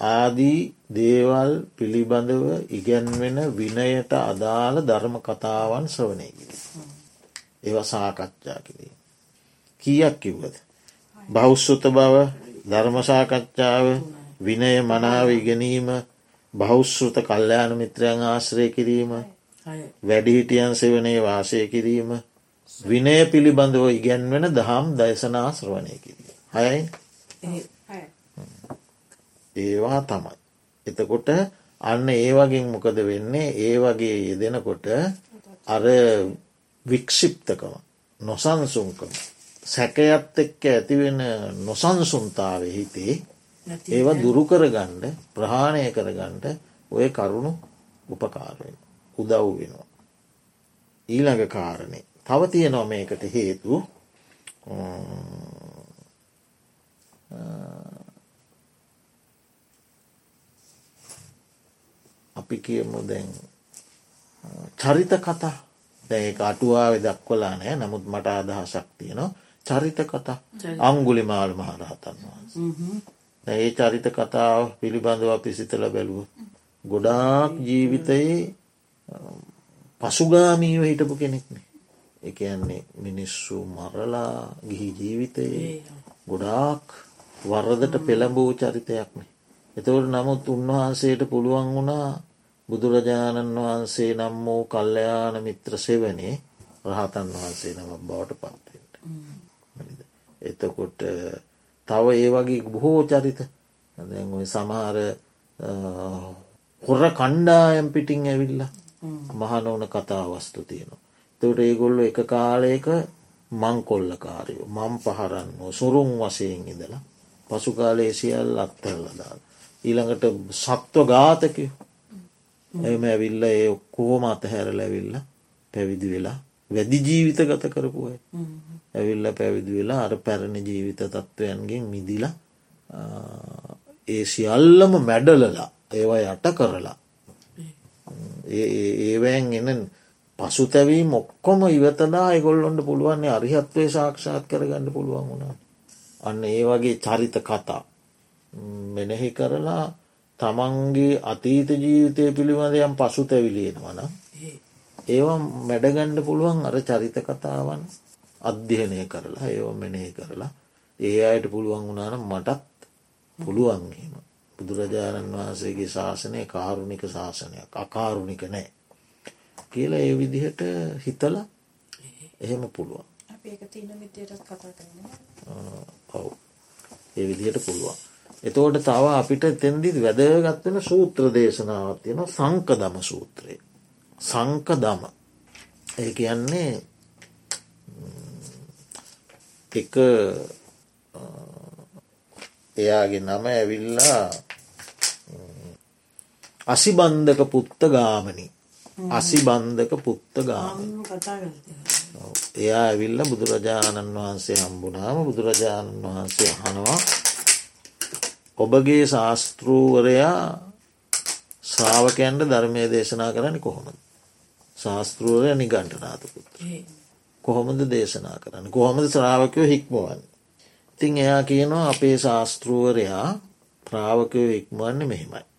ආදී දේවල් පිළිබඳව ඉගැන්වෙන විනයට අදාළ ධර්ම කතාවන් සවනය කිර. ඒව සාකච්ඡා කිරීම. කියක් කිව්වද. බෞස්සුත බව ධර්මසාකච්ඡාව විනය මනාව ඉගෙනීම බෞශ්ෘත කල්්‍යයාන මිත්‍රයන් ආශ්‍රය කිරීම වැඩිහිටියන් සෙවනේ වාසය කිරීම විනය පිළිබඳව ඉගැන්වෙන දහම් දයසනා ශ්‍රවණය කිරීම. හයයි. ඒවා තමයි. එතකොට අන්න ඒ වගේ මොකද වෙන්නේ ඒ වගේ යෙදෙනකොට අර වික්ෂිප්තකම නොසන්සුන්කම සැකයත් එක්ක ඇතිවෙන නොසන්සුන්තාව හිතේ ඒවා දුරුකරගණ්ඩ ප්‍රහාණය කරගණ්ඩ ඔය කරුණු උපකාරයෙන් උදව් වෙනවා. ඊළඟ කාරණය තව තියෙනවා මේකට හේතු. අපි කියමු දැන් චරිත කතා. දැ අටුවාව දක්වලා නෑ නමුත් මට අදහසක් තියෙනවා. චරිත කතා. අංගුලි මාල් මහරහතන් වහන්ස. ඒ චරිත කතාව පිළිබඳව අපි සිතල බැලුව. ගොඩාක් ජීවිතයේ පසුගාමීව හිටපු කෙනෙක්නේ. එකන්නේ මිනිස්සු මරලා ගිහි ජීවිතයේ ගොඩාක් වරදට පෙළඹූ චරිතයක්නේ. එතවට නමුත් උන්වහන්සේට පුළුවන් වුණා බුදුරජාණන් වහන්සේ නම් වූ කල්ලයාන මිත්‍ර සෙවනේ රහතන් වහන්සේ නම බවට පත්වෙන්ට. එතකොට තව ඒ වගේ බොහෝ චරිත සමහර හොර කණ්ඩායම් පිටිං ඇවිල්ල මහනෝන කතා වස්තු තියෙනවා. තට ඒගොල්ලො එක කාලයක මංකොල්ල කාරයෝ මං පහරන්න සුරුම් වසයෙන් ඉදලා පසු කාලේ සියල් අත්තරලදාල්. ඊළඟට සත්ව ගාතකයෝ එම ඇවිල්ල ඒ ඔක්කෝම අතහැරල ඇවිල්ල පැවිදි වෙලා වැදි ජීවිත ගත කරපුය ඇවිල්ල පැවිදි වෙලා අර පැරණි ජීවිත තත්ත්වයන්ගෙන් මිදිලා ඒ සියල්ලම මැඩලලා ඒවා යට කරලා ඒවෑන් එන පසුතැවීම ඔක්කොම ඉවතදා එගොල්ලොන්ට පුළුවන්නේ අරිහත්වය සාක්ෂාත් කරගන්න පුළුවන් වුණා. අන්න ඒ වගේ චරිත කතා. මෙනෙහි කරලා තමන්ගේ අතීත ජීවිතය පිළිබඳයම් පසු තැවිලියෙන වන ඒවා මැඩගණ්ඩ පුළුවන් අර චරිත කතාවන් අධ්‍යයනය කරලා ඒව මෙනෙහි කරලා ඒ අයට පුළුවන් වුණාන මටත් පුළුවන්ගේම බුදුරජාණන් වහන්සේගේ ශාසනය කාරුණික ශාසනයක් අකාරුණික නෑ කියල ඒ විදිහට හිතල එහෙම පුළුවන් ඔව් ඒ විදිහට පුළුවන් එතෝට තව අපිට තෙන්දිත් වැදගත්වෙන සූත්‍ර දේශනාවත් තියෙන සංක දම සූත්‍රය. සංක දම. ඒ කියන්නේ එක එයාගේ නම ඇවිල්ලා අසිබන්ධක පුත්ත ගාමනි අසිබන්ධක පුත්ත ගාමනි එයා ඇවිල්ල බුදුරජාණන් වහන්සේ හම්බුනාම බුදුරජාණන් වහන්සේ හනවා ඔබගේ ශාස්තෘූවරයා ශ්‍රාවකයන්ට ධර්මය දේශනා කරන්න කොහොමද. ශාස්තෘූවරය නිගණ්ටනාතකුත්. කොහොමද දේශනා කරන්න කොහොමද ශ්‍රාවකයෝ හික්මුවන්. ඉතිං එයා කියනවා අපේ ශාස්තෘූවරයා ප්‍රාවකයෝ හික්මුවන්න මෙහෙමයි.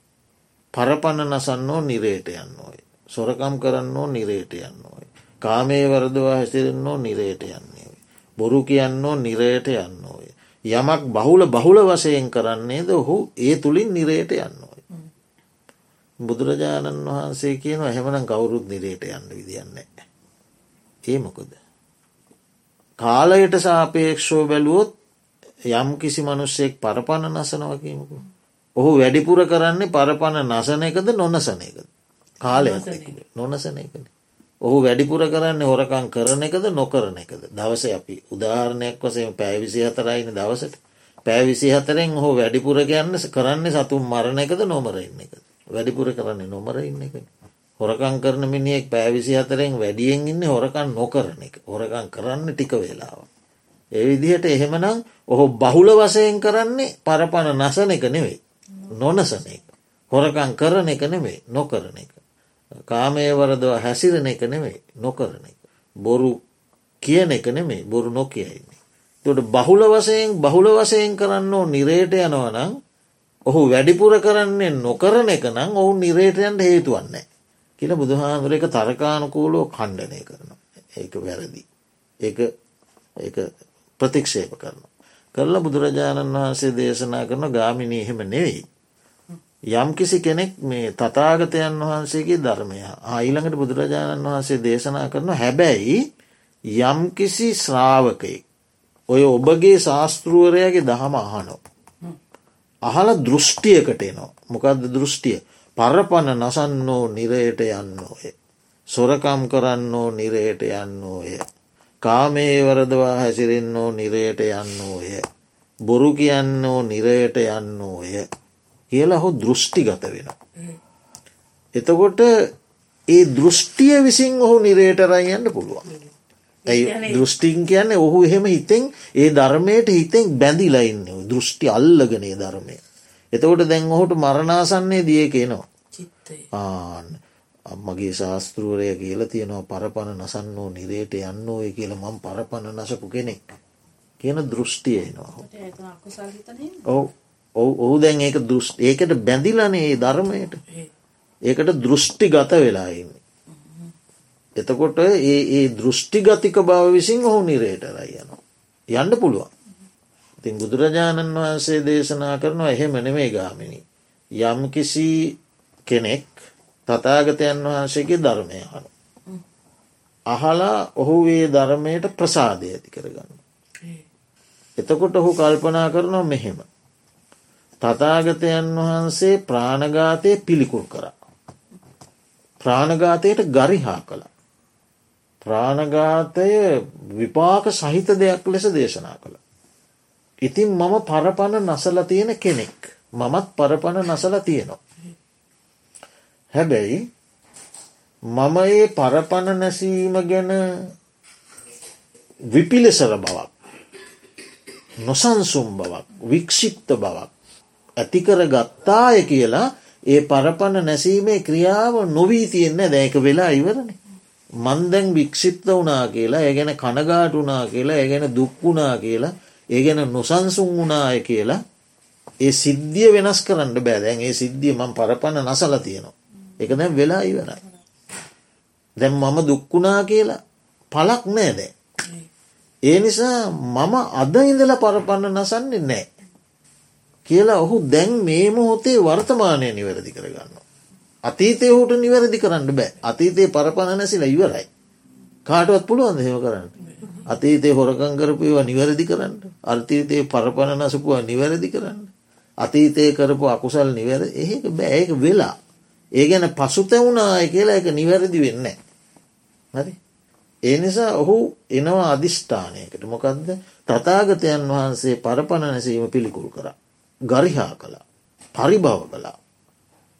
පරපණ නසන්නෝ නිරේට යන්න ඕය. සොරකම් කරන්නෝ නිරේට යන්න ඕය. කාමේ වරදවා හැසිරෙන්නෝ නිරේට යන්නේ. බොරු කියන්නෝ නිරේට යන්න ඕය. යමක් බහුල බහුල වසයෙන් කරන්නේද ඔහු ඒ තුළින් නිරේට යන්නෝයි. බුදුරජාණන් වහන්සේ කියන එහෙමනම් කවුරුත් නිරේට යන්න විදින්නේ. ඒ මොකද. කාලයට සාපේක්ෂෝ බැලුවොත් යම් කිසි මනුස්සයෙක් පරපණ නසනවකීමකු. ඔහු වැඩිපුර කරන්නේ පරපණ නසන එකද නොනසන එකද. කාලය නොනසන එකද. ඔහු වැඩිපුර කරන්නේ හොරකං කරන එකද නොකරන එකද? දවස අපි උදාහරණයක් වසම පැවිසි හතරයින දවසට. පැවිසි හතරෙන් හෝ වැඩිපුර කියන්න කරන්න සතුන් මරණ එකද නොමරන්න එක වැඩිපුර කරන්නේ නොමරඉන්න එක හොරකං කරන මිනිියෙක් පැවිසි හතරෙන් වැඩියෙන් ඉන්න හොරකන් නොකරන එක. හොරකං කරන්න ටික වෙලාව. ඒ විදිහට එහෙමනම් ඔහු බහුල වසයෙන් කරන්නේ පරපණ නසන එක නෙවෙයි නොනසන එක හොරකං කරන එක නෙවෙයි නොකරන එක කාමය වරදව හැසිරෙන එක නෙමෙයි නොකරන එක. බොරු කියන එක නෙමේ බොරු නොකියයින්නේ. තොට බහුල වසයෙන් බහුල වසයෙන් කරන්න ඕ නිරේට යනවනම් ඔහු වැඩිපුර කරන්නේ නොකරන එක නම් ඔවුන් නිරේටයන්ට හේතුවන්නේ. කියල බුදුහාදුර එක තරකානකූලෝ කණ්ඩනය කරන. ඒක වැරදි. ඒ ප්‍රතික්ෂේප කරන. කරලා බුදුරජාණන් වහන්සේ දේශනා කරන ගාමිනී එහෙම නෙවෙයි. යම් කිසි කෙනෙක් මේ තතාගතයන් වහන්සේගේ ධර්මය ආයිළඟට බුදුරජාණන් වහන්සේ දේශනා කරන හැබැයි යම්කිසි ශ්‍රාවකයෙක් ඔය ඔබගේ ශාස්තෘුවරයාගේ දහම අහනෝ. අහල දෘෂ්ටියකට එනවා මොකක්ද දෘෂ්ටිය පරපණ නසන්නෝ නිරයට යන්නෝය. සොරකම් කරන්නෝ නිරයට යන්නෝය. කාමේ වරදවා හැසිරෙන්නෝ නිරයට යන්නෝය. බොරු කියන්නෝ නිරයට යන්නෝය. කියලා හෝ දෘෂ්ටිගත වෙන. එතකොට ඒ දෘෂ්ටිය විසින් ඔහු නිරේට රයන්න පුළුවන්. ඇයි දෘෂ්ටිං කියන්නේ ඔහු එහෙම හිතෙන් ඒ ධර්මයට හිතෙන් බැඳිලයින්න දෘෂ්ටි අල්ලගනේ ධර්මය. එතකොට දැන් ඔහුට මරණාසන්නේ දිය කියනවා. ආන්න අම්මගේ ශාස්තෘවරය කියල තියෙනවා පරපණ නසන්නෝ නිරේට යන්න ඔය කියල මං පරපණ නසපු කෙනෙක් කියන දෘෂ්ටියනවා. ඔවු ඔහු දැන් ඒක දෘෂ් ඒකට බැඳිලනේ ඒ ධර්මයට ඒකට දෘෂ්ටි ගත වෙලාඉන්න. එතකොට ඒ ඒ දෘෂ්ටිගතික බව විසින් ඔහු නිරේටරයි යනවා. යන්න පුළුවන්. ඉතින් බුදුරජාණන් වහන්සේ දේශනා කරනවා එහෙම නෙමේ ගාමිණි. යම් කිසි කෙනෙක් තතාගතයන් වහන්සේගේ ධර්මය හනු. අහලා ඔහු ඒ ධර්මයට ප්‍රසාදය ඇති කරගන්න. එතකොට ඔහු කල්පනා කරනවා මෙහෙම. තතාගතයන් වහන්සේ ප්‍රාණඝාතය පිළිකුල් කරා. ප්‍රාණඝාතයට ගරිහා කළ. ප්‍රාණඝාතය විපාක සහිත දෙයක් ලෙස දේශනා කළ. ඉතින් මම පරපණ නසල තියෙන කෙනෙක්. මමත් පරපණ නසල තියෙනවා. හැබැයි මම ඒ පරපණ නැසීම ගැන විපිලෙසර බවක් නොසන්සුම් බවක් වික්ෂිප්ත බවක් ඇතිකර ගත්තාය කියලා ඒ පරපණ නැසීමේ ක්‍රියාව නොවී තියෙන්න දැක වෙලා ඉවරණ. මන්දැන් වික්ෂිප්ත වනා කියලා ඒගැන කනගාට වනා කියලා ඒගැන දුක්වුණා කියලා ඒගැන නොසන්සුන් වනාය කියලා ඒ සිද්ධිය වෙනස් කරන්න බෑදැන් ඒ සිද්ධිය මං පරපණ නසල තියෙනවා. එක දැන් වෙලා ඉවරයි. දැම් මම දුක්කුණා කියලා පලක් නෑ දැ. ඒ නිසා මම අද ඉඳල පරපන්න නසන්නේ නෑ. කියලා ඔහු දැන් මේ මොහොතේ වර්තමානය නිවැරදි කරගන්න. අතීතය හුට නිවැරදි කරන්න බෑ අතීතයේ පරපණ නැසිල ඉවරයි. කාටවත් පුළුවන් හෙම කරන්න. අතීතේ හොරකං කරපුවා නිවැරදි කරන්න. අර්තීතයේ පරපණ නසපුවා නිවැරදි කරන්න. අතීතය කරපු අකුසල් නිවැර ඒක බෑඒක වෙලා. ඒ ගැන පසුතැවුණාය කියලා එක නිවැරදි වෙන්න. හරි. ඒ නිසා ඔහු එනවා අධිෂ්ඨානයකට මොකක්ද තතාගතයන් වහන්සේ පරපණ නැසීම පිළිකුල් කරා. ගරිහා කළා. පරිභව කළා.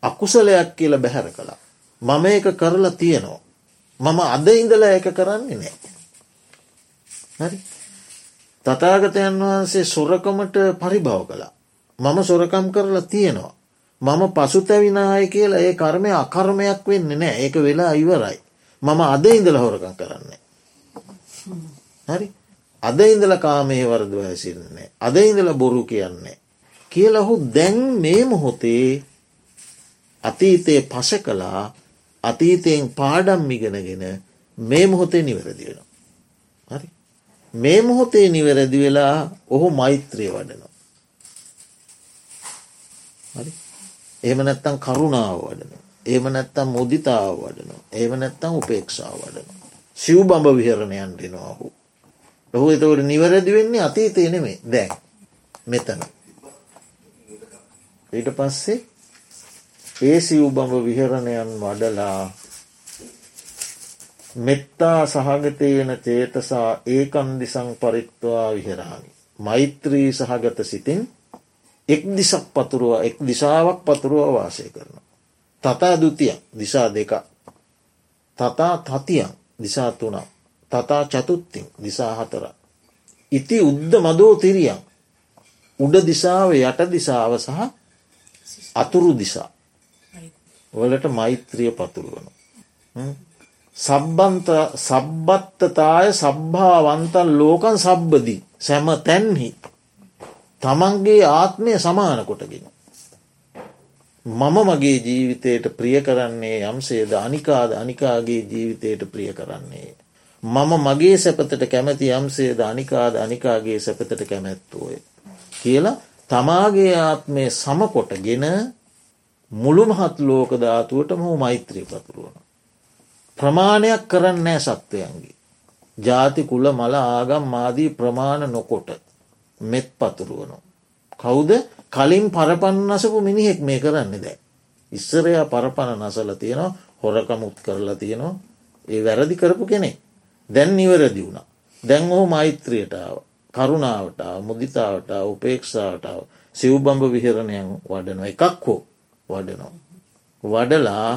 අකුසලයක් කියල බැහැර කළා. මම ඒක කරලා තියෙනවා. මම අද ඉඳල ඒක කරන්නේ නෑ. හරි. තතාගතයන් වහන්සේ සොරකමට පරිභව කළා. මම සොරකම් කරලා තියෙනවා. මම පසුතැවිනාය කියලා ඒ කර්මය අකර්මයක් වෙන්න නෑ ඒක වෙලා ඉවරයි. මම අද ඉඳල හොරකම් කරන්නේ. හරි අද ඉඳල කාමේ වරදව හැසිරන්නේ. අද ඉඳල බොරු කියන්නේ. කියලා ඔහු දැන් මේ මොහොතේ අතීතය පස කලා අතීතයෙන් පාඩම් මිගෙනගෙන මේ මොහොතේ නිවැරදි වෙන. හරි මේ මොහොතේ නිවැරදි වෙලා ඔහු මෛත්‍රය වඩනවා. හරි ඒම නැත්තම් කරුණාව වඩන. ඒම නැත්තම් මුදිතාව වඩනවා. ඒම නැත්තම් උපේක්ෂාව වඩනවා. සිව් බඹ විහරණයන් දෙනවා ඔහු. ඔහු එතවට නිවැරදි වෙන්නේ අතීතය නෙමේ දැන් මෙතන. ඊට පස්සේ ඒ සිව්බඹ විහරණයන් වඩලා මෙත්තා සහගතයන චේතසා ඒකන්දිසං පරිත්වා විහරාමි. මෛත්‍රී සහගත සිතින් එක් දිසක් පතුරුව එක් දිසාවක් පතුරුව වාසය කරන. තතා දුතිය දිසා දෙක. තතා තතියන් දිසා තුනම්. තතා චතුත්තින් දිසා හතර. ඉති උද්ද මදෝ තිරියන් උඩ දිසාව යට දිසාව සහ අතුරු දිසා වලට මෛත්‍රිය පතුරුවන. සබ්බන්ත සබ්බත්තතාය සබ්භාවන්තන් ලෝකන් සබ්බදී සැම තැන්හි තමන්ගේ ආත්මය සමාන කොටගෙන. මම මගේ ජීවිතයට ප්‍රිය කරන්නේ යම්සේද අනිකාද අනිකාගේ ජීවිතයට ප්‍රිය කරන්නේ. මම මගේ සැපතට කැමැති යම්සේද අනිකාද අනිකාගේ සැපතට කැමැත්තුවය. කියලා තමාගේ ආත්මය සමකොටගෙන මුළු මහත් ලෝක ධාතුවට මොහු මෛත්‍රී පතුරුවන. ප්‍රමාණයක් කරන්නෑ සත්වයන්ගේ. ජාති කුල මල ආගම් මාදී ප්‍රමාණ නොකොට මෙත් පතුරුවනු. කවුද කලින් පරපන්නසපු මිනිහෙක් මේ කරන්න දැ. ඉස්සරයා පරපණ නසල තියෙනවා හොරකමුත් කරලා තියෙනවා ඒ වැරදි කරපු කෙනෙක් දැන් නිවැරදි වුණ. දැන් ඔහු මෛත්‍රියටාව කරුණාවටාව මුදිතාවටාව උපේක්ෂාවටාව සිව්බම්භ විහරණයන් වඩනො එකක් හෝ වඩනවා. වඩලා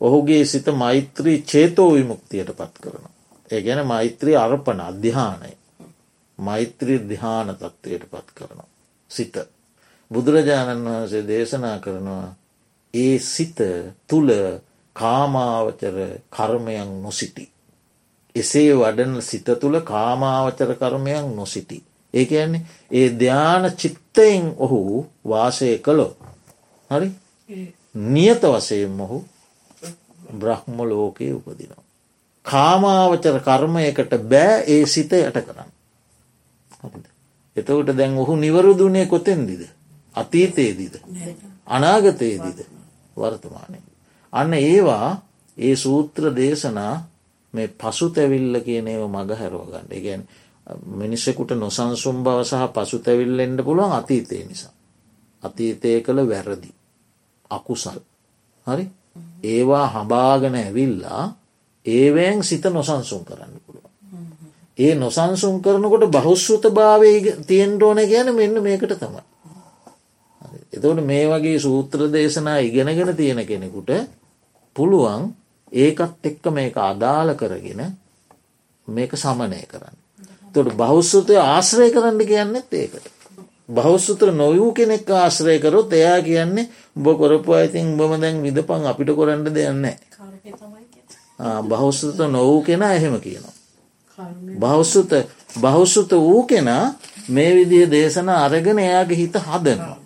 ඔහුගේ සිත මෛත්‍රී චේතෝ විමුක්තියට පත් කරනවා. ඒ ගැන මෛත්‍රී අර්පණ අධ්‍යානය මෛත්‍රී දිහාන තත්ත්වයට පත් කරනවා. සිත. බුදුරජාණන් වහන්සේ දේශනා කරනවා ඒ සිත තුළ කාමාවචර කර්මයන් නොසිටි. එසේ වඩන සිත තුළ කාමාවචර කර්මයන් නොසිටි. ඒ ඇන්නේ ඒ ධ්‍යාන චිත්තයෙන් ඔහු වාසය කළෝ. හරි නියත වසයෙන් ඔහු බ්‍රහ්ම ලෝකයේ උපදිනවා. කාමාවචර කර්මයකට බෑ ඒ සිත යට කරන්න. එතවට දැන් ඔහු නිවරුදුනේ කොතෙන්දිද. අතීතයේදීද. අනාගතයේදීද වර්තමානය. අන්න ඒවා ඒ සූත්‍ර දේශනා මේ පසු තැවිල්ල කියනව මඟ හැරෝගන්න ගැන් මිනිස්සෙකුට නොසන්සුම් බව සහ පසු තැවිල්ලෙන්ට පුළුවන් අතීතය නිසා. අතීතය කළ වැරදි. අකුසල්. හරි ඒවා හබාගෙන ඇවිල්ලා ඒවෑන් සිත නොසන්සුම් කරන්න පුළුව. ඒ නොසන්සුම් කරනකොට බහුස්ෘත භාවය තියෙන්ටෝන ගැන මෙන්න මේකට තමයි. එතවට මේ වගේ සූත්‍ර දේශනා ඉගෙනගෙන තියෙන කෙනෙකුට පුළුවන් ඒකත් එක්ක මේක අදාළ කරගෙන මේක සමනය කරන්න. තොට බෞස්සතය ආශ්‍රය කරන්න කියන්නෙත් ඒකට. බෞස්සුත්‍ර නොවූ කෙනෙක් ආශ්‍රය කරොත් එයා කියන්නේ උඹ කොරපු අයිතින් බම දැන් විදපං අපිට කොරන්න දෙයන්න. බෞස්සත නොවූ කෙනා එහෙම කියනවා. බෞස්සත බෞස්සුත වූ කෙනා මේ විදිහ දේශන අරගෙන එයාගේ හිත හදනවා.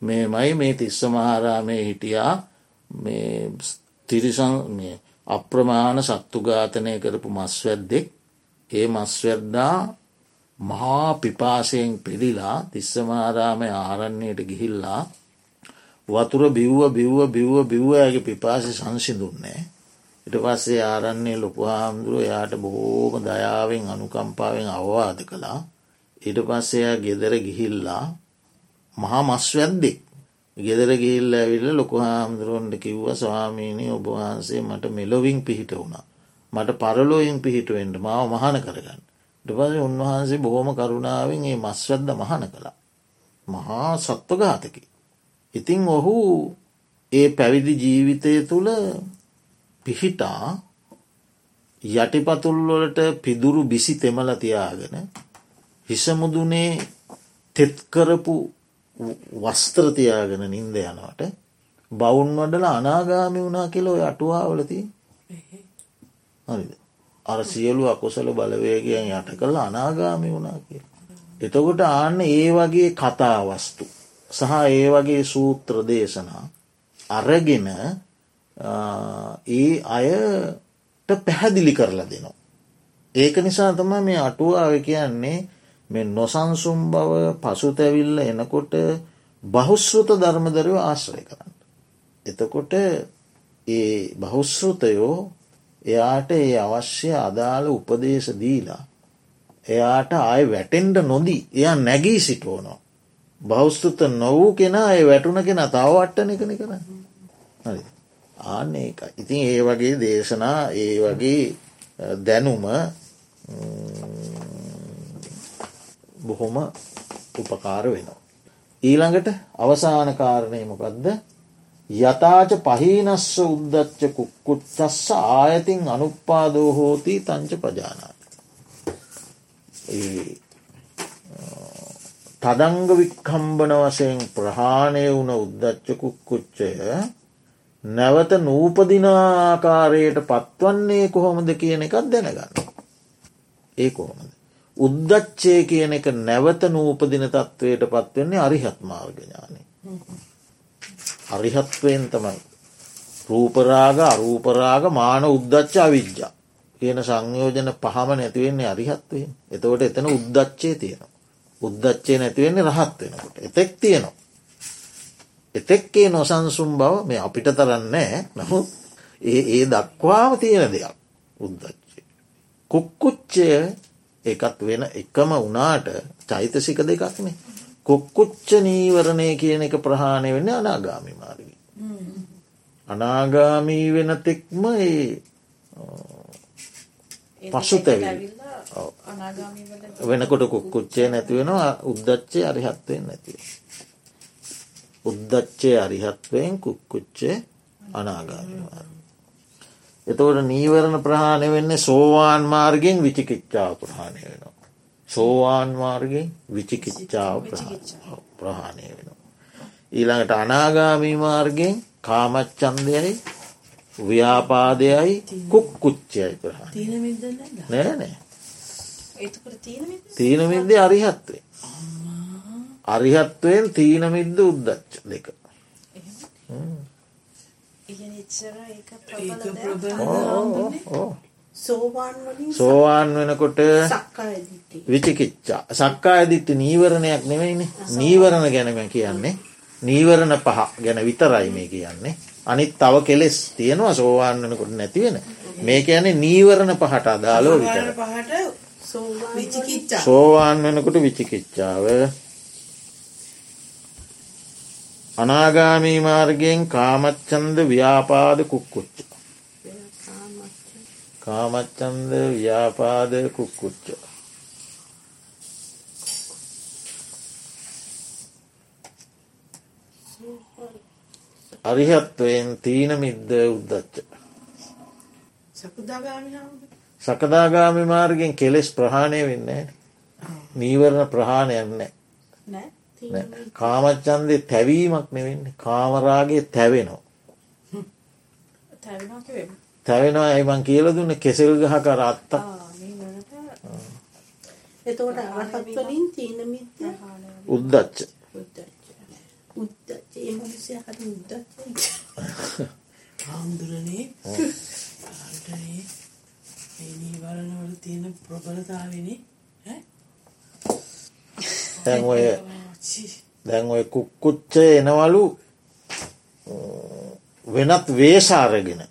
මේ මයි මේ තිස්ස මහාරාමය හිටියා මේ තිරිසං අප්‍රමාණ සත්තු ඝාතනය කරපු මස්වැද්දෙක් ඒ මස්වැද්දා මහා පිපාසයෙන් පිළිලා තිස්සමාරාමය ආරන්නයට ගිහිල්ලා වතුර බිව්ව බිව්ව බිව්ව බිව්වයාගේ පිපාසි සංසිදුන්නේ. ඉට පස්සේ ආරන්නේ ලොකු හාමුදුරුව යායට බොහෝම දයාවෙන් අනුකම්පාවෙන් අවවාද කළා. ඊට පස්සෙයා ගෙදර ගිහිල්ලා මහා මස්වැද්දෙක් ගෙදර ගිල්ල ඇවිල්ල ලොකු හාමුදුරුවන්ට කිව්ව ස්වාමීනී ඔබවහන්සේ මට මෙලොවින් පිහිට වුණා. මට පරලෝයින් පිහිටුවෙන්ට මාව මහන කරගන්න. ටපස උන්වහන්සේ බොහොම කරුණාවෙන් ඒ මස්වද්ද මහන කළා. මහා සත්වඝාතකි. ඉතිං ඔහු ඒ පැවිදි ජීවිතය තුළ පිහිටා යටිපතුල්වලට පිදුරු බිසි තෙමල තියාගෙන හිසමුදුනේ තෙත්කරපු වස්ත්‍රතියාගෙන නින්ද යනවට බවුන් වඩල අනාගාමි වුණා කියලෝ අටුවාවලති හරිද අර සියලු අකොසල බලවේගයන් යට කළ අනාගාමි වුණා කිය. එතකොට ආන්න ඒ වගේ කතාවස්තු සහ ඒ වගේ සූත්‍ර දේශනා අරගෙන ඒ අයට පැහැදිලි කරලා දෙනවා. ඒක නිසා තම මේ අටුවාව කියන්නේ මේ නොසන්සුම් බව පසුතැවිල්ල එනකොට බහුස්ෘත ධර්මදරව ආශ්‍රය කරන්න. එතකොට ඒ බහුස්ෘතයෝ එයාට ඒ අවශ්‍ය අදාළ උපදේශ දීලා එයාට ආය වැටෙන්ඩ නොදී එයා නැගී සිටුවනෝ. බෞස්තුත නොවූ කෙනා ඒ වැටුණ කෙන තවවට්ටන එකන කරන්න. හරි. ආන්න ඒක. ඉතින් ඒ වගේ දේශනා ඒ වගේ දැනුම බොහොම උපකාර වෙනවා. ඊළඟට අවසාන කාරණය මොකක්ද යතාච පහීනස්ස උද්දච්ච කුක්කුච්චස්ස ආයතින් අනුපාදෝ හෝති තංච පජානාත. තදංග වික්කම්බන වසයෙන් ප්‍රහාණය වුණ උද්දච්ච කුක්කුච්චය නැවත නූපදිනාකාරයට පත්වන්නේ කොහොමද කියන එකත් දැනගන්න. ඒ කොහොමද. උද්දච්චය කියන එක නැවත නූපදින තත්ත්වයට පත්වන්නේ අරිහත්මාර්ගඥානය. අරිහත්වයෙන් තමයි. රූපරාග අරූපරාග මාන උද්දච්ච අවිද්‍යා කියන සංයෝජන පහම නැතිවෙන්නේ අරිහත්වයෙන් එතකොට එතන උද්දච්චේ තියෙනවා. උද්දච්චේ නැතිවෙන්නේ රහත් වෙනකොට එතෙක් තියෙනවා. එතෙක්කේ නොසන්සුම් බව මේ අපිට තරන්නෑ නමුත් ඒ ඒ දක්වාම තියෙන දෙයක් උද්දච්චය. කුක්කුච්චය එකත් වෙන එකම වනාට චෛතසික දෙකක්නේ කොක්කුච්ච නීවරණය කියන එක ප්‍රහාණය වෙන්න අනාගාමි මාර්ග. අනාගාමී වෙන තෙක්ම ඒ පසුතැවි වෙනකොට කුක්කුච්චේ නැතිවෙනවා උද්දච්චේ අරිහත්වයෙන් නැතිව. උද්දච්චේ අරිහත්වයෙන් කුක්කුච්චේ අනාගාමිවාර. එතවට නීවරණ ප්‍රහාණය වෙන්නේ සෝවාන් මාර්ගෙන් විචිකිච්චාව ප්‍රහාණය වෙනවා. සෝවාන් මාර්ගෙන් විචිකිච්චාව ප්‍රහාණය වෙනවා. ඊළඟට අනාගාමී මාර්ගෙන් කාමච්චන්දයයි ව්‍යාපාදයයි කුක්කුච්චයයි ප්‍රහා නෑ නෑ. තීනමිද්ද අරිහත්වේ අරිහත්වයෙන් තීනමිද්ද උද්දච්ච දෙක සෝවාන් වෙනකොට විචිකිච්චා සක්කා ඇදිත්ත නීවරණයක් නෙවෙයිනේ. නීවරණ ගැනම කියන්නේ. නීවරණ පහ ගැන විතරයි මේ කියන්නේ. අනිත් තව කෙලෙස් තියෙනවා සෝවාන් වනකොට නැතිවෙන මේක යන නීවරණ පහට අදාලෝ විතර සෝවාන් වෙනකොට විචිකිච්චාව අනාගාමී මාර්ගයෙන් කාමච්චන්ද ව්‍යාපාද කුක්කුච්ච. කාමච්චන්ද ව්‍යාපාද කුක්කුච්ච. අරිහත්වයෙන් තීන මිද්ද උද්දච්ච. සකදාගාමි මාර්ගෙන් කෙලෙස් ප්‍රහාණය වෙන්න නීවරණ ප්‍රහාණයන්න කාමච්චන්දේ තැවීමක් නෙවෙන්න. කාමරාගේ තැවෙනවා. තැවෙනවා ඇයිමන් කියල දුන්න? කෙසෙල් ගහ කර අත්ත උද්දච්ච. හාමුදුරනේ නීවරණවල තියෙන ප්‍රබලතාවෙනේ. ඈ? දැන් ඔය දැන් ඔය කුක්කුච්ච එනවලු වෙනත් වේශාරගෙන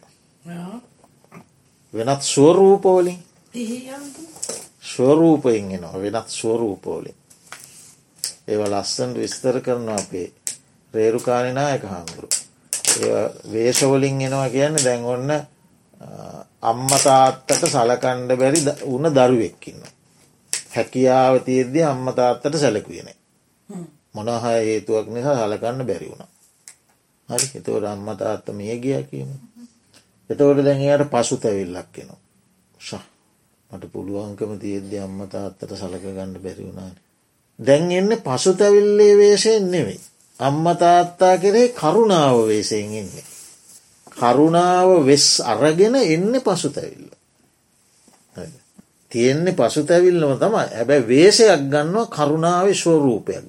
වෙනත් ස්වරූපෝලින් ස්වරූපයෙන් එනවා වෙනත් ස්වරූපෝලින් ඒව ලස්සන් විස්තර කරනවා අපේ රේරුකාණනායක හාමුදුරු. ඒ වේශවලින් එනවා කියන්න දැන් ඔන්න අම්මතාත්තට සලකණ්ඩ බැරි උන දරුවෙක්කින්න. හැකියාව තියද්‍ය අම්මතාත්තට සැලකුවන. මොනහ හේතුවක් නිසා සලකන්න බැරි වුණ. හරි එතවට අම්මතාත්ත මිය ගිය කියීම. එතවට දැන් එයට පසු තැවිල්ලක් කෙනවා. ශ මට පුළුවන්කම තියද්‍ය අම්මතාත්තට සලක ගන්න බැරි වුණාන. දැන් එන්න පසු තැවිල්ලේ වේශයෙන් නෙවෙයි. අම්ම තාත්තා කරේ කරුණාව වේසයෙන් එන්නේ. කරුණාව වෙස් අරගෙන එන්න පසු තැවිල්ල. තියෙන්නේ පසු තැවිල්ලම තමයි ඇබැ වේසයක් ගන්නවා කරුණාව ස්වරූපයක්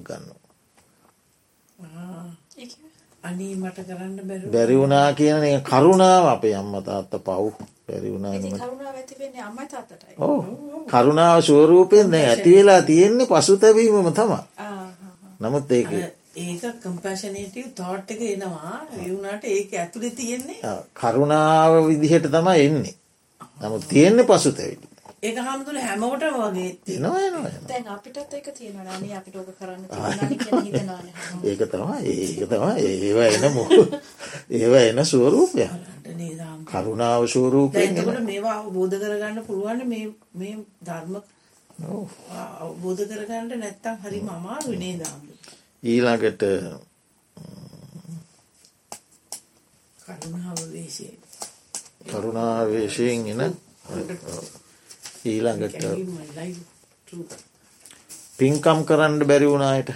ගන්නවා. අනීමට කරන්න බැරිවුනා කියන කරුණාව අපේ අම්ම තාත්ත පව්. බැරිවුණානීමට ඕ කරුණාව ස්වරූපයෙන් දැ ඇතිවෙලා තියෙන්නේ පසු තැවීමම තමා නමුත් ඒක ඒක කම්පශනටව තෝට් එක එනවා. එවුණට ඒක ඇතුළෙ තියෙන්නේ කරුණාව විදිහට තමයි එන්නේ. නමුත් තියෙන්නේ පසු තැවිලි ඒක හමුදුල හැමෝට වගේ නවා දැන් අපිටත් ඒක තියෙනවා නේ. අපිට ඕක කරන්න ඒක තමා ඒක තමා ඒවා එන මො ඒවා එන ස්වරූපය කරුණාව ස්වරූපය මේවා අවබෝධ කරගන්න පුළුවන් මේ ධර්ම අවබෝධ කරගන්නට නැත්තම් හරි මමා විනේ දාන්න ඊළඟට කරුණාවේශයෙන් එන ඊළඟට පින්කම් කරන්න බැරි වුණායට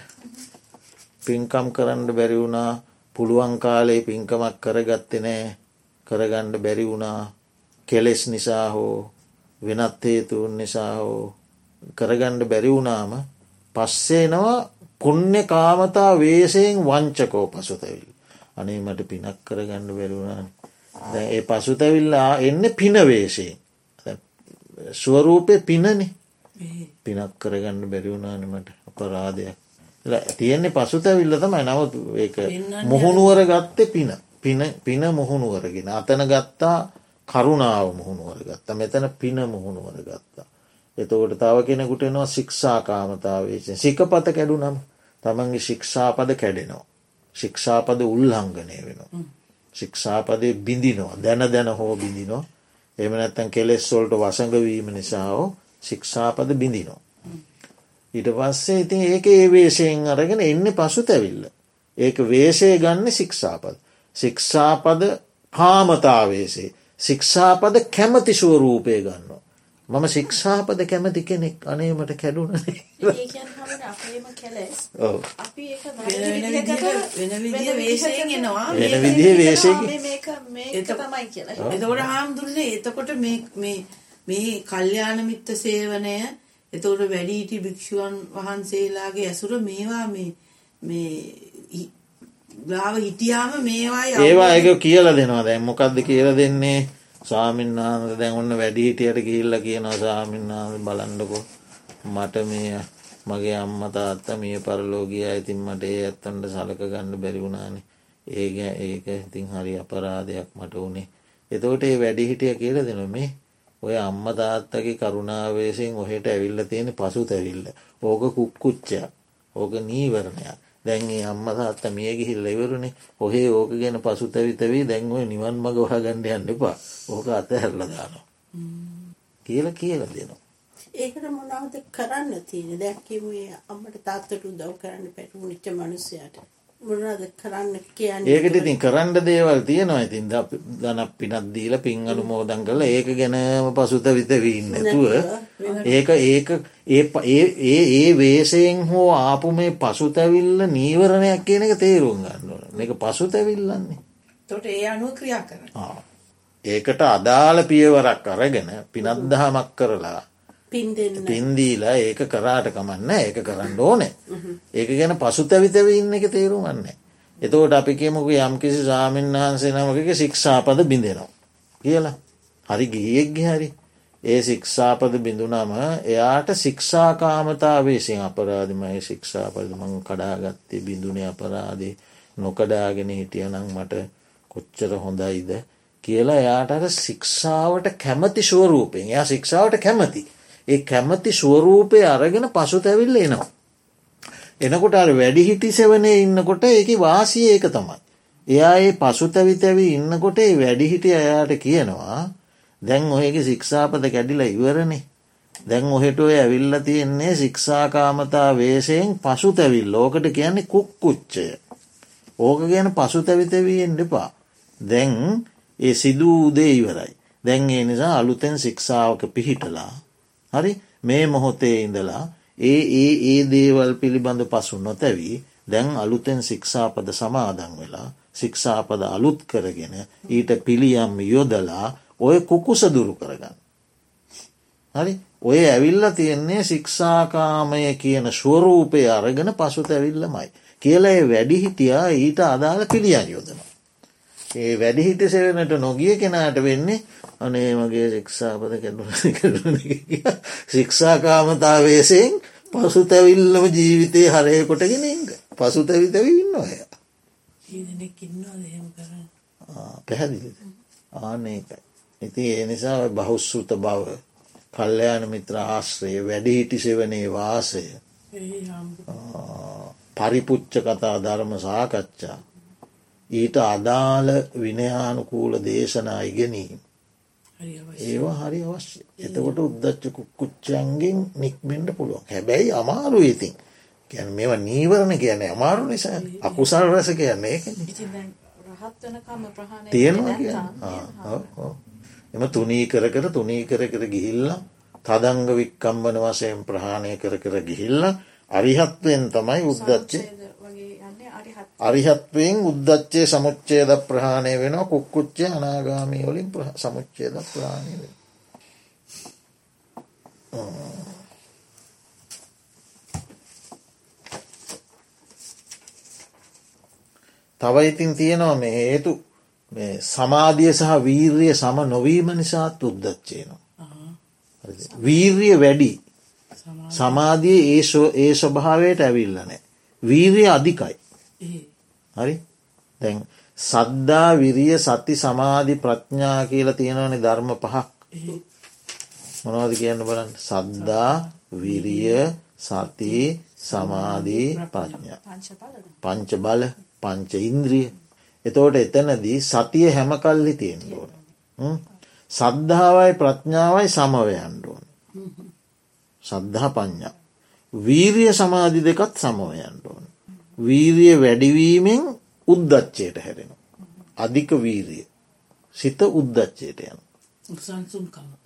පින්කම් කරන්න බැරි වුණා පුළුවන් කාලේ පින්කමක් කරගත්තෙ නෑ කරගණ්ඩ බැරි වුණා කෙලෙස් නිසා හෝ වෙනත් හේතුවන් නිසා හෝ කරගණ්ඩ බැරි වුණාම පස්සේනවා පුුණ්‍ය කාමතා වේසයෙන් වංචකෝ පසුතැවිල්. අනේ මට පිනක් කරගන්න බැරුණාන. දැ ඒ පසුතැවිල්ලා එන්න පිනවේශයෙන්. ස්වරූපය පිනනෙ. පිනක් කරගන්න බැරිවුණානමට අපරාධයක්. තියෙන්නේ පසුතැවිල්ල තමයි. නවත් මුහුණුවර ගත්තේ පින. පින පින මුහුණුවරගෙන අතන ගත්තා කරුණාව මුහුණුවර ගත්තා. මෙතන පින මුහුණුවර ගත්තා. එතකොට තව කෙනෙකුට එනවා ශික්ෂාකාමතාවේශෙන් සිකපත කැඩු නම් තමන්ගේ ශික්ෂාපද කැඩෙනවා. ශික්ෂාපද උල්හංගනය වෙනවා. ශික්ෂාපදය බිඳිනවා. දැන දැන හෝ බිඳිනෝ එම නැත්තැන් කෙලෙස්වොල්ට වසඟවීම නිසාහෝ ශික්ෂාපද බිඳිනෝ. ඊට පස්සේ ඉතින් ඒක ඒ වේශයෙන් අරගෙන එන්න පසු තැවිල්ල. ඒක වේශය ගන්න ශික්ෂාපද. ශික්ෂාපද කාමතාවේසේ. ශික්ෂාපද කැමති ස්වරූපය ගන්නවා. මම ශික්ෂාපද කැමති කෙනෙක් අනේමට කැඩුනනේ ඒ කියන්නේ හැමෝම අපේම කෙලෙස්. ඔව්. අපි ඒක වෙන විදිහ වේශයෙන් එනවා. වෙන විදිහේ වේශයකින්. මේ මේක මේක එතකොට- තමයි කියලා. එතකොට හාමුදුරනේ එතකොට මේ මේ මේ කල්යාණ මිත්‍ර සේවනය එතකොට වැඩිහිටි භික්ෂුවන් වහන්සේලාගේ ඇසුර මේවා මේ මේ ගාව හිටියාම මේවායි ඒවා එක කියලා දෙනවා දැන් මොකක්ද කියලා දෙන්නේ සාමින්නාන්ද දැන් ඔන්න වැඩිහිටියට කියල්ල කියනවා සාමින්නාද බලන්ඩකෝ මට මේ මගේ අම්ම තාත්ත මිය පරලෝගිය ඉතින් මට ඒ ඇත්තන්ට සලක ගන්න බැරිවුණානේ ඒක ඒක ඉතින් හරි අපරාධයක් මට වුණේ එතෝට ඒ වැඩිහිටිය කියල දෙන මේ ඔය අම්ම තාත්තගේ කරුණාවේසින් ඔහෙට ඇවිල්ල තියෙන පසු තැවිල්ල ඕක කුක්කුච්චයක්. ඕක නීවරණයක්. දැන්ගේ අම්ම තාත්ත මිය ගිහිල්ල ඉවරුණේ ඔහේ ඕක ගැන පසු තැවිතවී දැන්ව නිවන් මග වහගණ්ඩ යන්න එපා. ඕක අතහැරල දානවා. කියල කියල දෙනවා. ඒකට මොනවද කරන්න තියෙන දැක්කේ අම්මට තාත්තට උදව් කරන්න පැටුණිච්ච මනුස්සයට. මොනවද කරන්න කියන්නේ ඒකට ඉතින් කරන්න දේවල් තියෙනවා ඉතින් දනක් පිනත් දීල පින් අනුමෝදන් කළ ඒක ගැනම පසුත විත වීන්න නැතුව ඒක ඒක ඒ ඒ වේසයෙන් හෝ ආපු මේ පසුතැවිල්ල නීවරණයක් කියන එක තේරුම් ගන්නවන මේක පසුතැවිල්ලන්නේ එතකොට ඒ අනුව ක්‍රියා. ආ. ඒකට අදාළ පියවරක් අරගෙන පිනත්දහමක් කරලා පින් දෙන්න පින්දීලා ඒක කරාට කමන්න ඒක කරන්න ඕනේ. ඒක ගැන පසුතැවිතව ඉන්න එක තේරුම්න්න එතෝට අපි කියමුක යම්කිසි සාමීන් වහන්සේ නමකක ශික්ෂාපද බිඳෙනවා. කියලා. හරි ගියෙක්ග හරි. ඒ ශික්ෂාපද බිඳුනම එයාට ශික්ෂාකාමතාවේසින් අපරාධමය ශික්ෂාපද මං කඩාගත්තේ බිඳුනේ අපරාධේ නොකඩාගෙන හිටියනං මට කොච්චර හොඳයිද? කියලා එයාට අර ශික්ෂාවට කැමති ස්වරූපෙන් එයා ශික්ෂාවට කැමති. ඒ කැමති ස්වරූපය අරගෙන පසු තැවිල්ල එනවා. එනකොට අර වැඩිහිටි සෙවනේ ඉන්නකොට ඒක වාසිය ඒක තමයි. එයා ඒ පසු තැවිතැවි ඉන්නකොට ඒ වැඩිහිටිය එයාට කියනවා දැන් ඔයගේ ශික්ෂාපද කැඩිලා ඉවරණේ දැන් ඔහෙට ඔය ඇවිල්ල තියෙන්නේ ශික්ෂාකාමතා වේශයෙන් පසු තැවිල් ලෝකට කියන්නේ කුක්කුච්චය. ඕක ගැන පසු තැවිතැවීෙන් දෙපා. දැන් ඒ සිදූදේ ඉවරයි. දැන් ඒ නිසා අලුතෙන් ශික්ෂාවක පිහිටලා. හරි මේ මොහොතේ ඉඳලා ඒ ඒ ඒ දේවල් පිළිබඳ පසු නොතැවී දැන් අලුතෙන් ශික්ෂාපද සමාදන් වෙලා ශික්ෂාපද අලුත් කරගෙන ඊට පිළියම් යොදලා ඔය කුකුස දුරු කරගන්න. හරි ඔය ඇවිල්ල තියෙන්නේ ශික්ෂාකාමය කියන ස්වරූපය අරගෙන පසු තැවිල්ලමයි. කියලා ඒ වැඩිහිටියා ඊට අදාළ පිළියන් යොදනවා. ඒ වැඩිහිට සෙවනට නොගිය කෙනාට වෙන්නේ අනේ මගේ ශික්ෂාපද කැඩුන ශික්ෂාකාමතාවේසයෙන් පසු තැවිල්ලම ජීවිතය හරය කොටගෙන ඉන්න. පසු තැවිතැවි ඉන්න කරන්න. පැහැදිලි ආනකයි ඉති ඒ නිසා ඔය බහුස්සෘත බව කල්්‍යයාන මිත්‍ර ආශ්‍රය වැඩිහිටි සෙවනේ වාසය. පරිපුච්ච කතා ධර්ම සාකච්ඡා ඊට අදාළ විනයානුකූල දේශනා ඉගෙනීම්. ඒවා හරි අවශ්‍ය එතකොට උද්දච්ච කුච්චයන්ගෙන් නික්මෙන්ට පුළුවන්. හැබැයි අමාරු ඉතින්. ගැන මේවා නීවරණ කියන අමාරු නිසා. අකුසල් රැස කියන්නේ තියෙනවා කිය එම තුනී කර කර තුනී කර කර ගිහිල්ල තදංග වික්කම්බන වසයෙන් ප්‍රහාණය කර කර ගිහිල්ල අරිහත්වයෙන් තමයි උද්දච්චේ සංචේද වගේ යන්නේ අරිහත් අරිහත්වයෙන් උද්දච්චේ සමුච්චේද ප්‍රහාණය වෙන කුක්කුච්චේ අනාගාමී වලින් සමුච්චේද ප්‍රාණය වෙන. තව ඉතින් තියෙනවා මේ හේතු සමාධිය සහ වීර්ය සම නොවීම නිසාත් උද්දච්චේනවා. වීර්ය වැඩි සමා සමාධිය ඒ ස්වභාවයට ඇවිල්ලනෑ. වීරය අධිකයි. ඒ හරි? දැන් සද්දා විරිය සති සමාධි ප්‍රඥා කියලා තියෙනවනි ධර්ම පහක්. මොනවද කියන්න බලන්න? සද්දා විරිය සති සමාධී ප්‍රඥා. පංච බලද. පංච බල පංච ඉන්ද්‍රිය එතෝට එතනදී සතිය හැම කල්ලි තියෙන ඕන. සද්ධාවයි ප්‍රඥාවයි සමවයන්ඩුවන සද්ධහා පඥ්ඥා වීරිය සමාධි දෙකත් සමවයන්ඩුවන වීරිය වැඩිවීමෙන් උද්දච්චයට හැරෙන අධික වීරිය. සිත උද්දච්චයට යන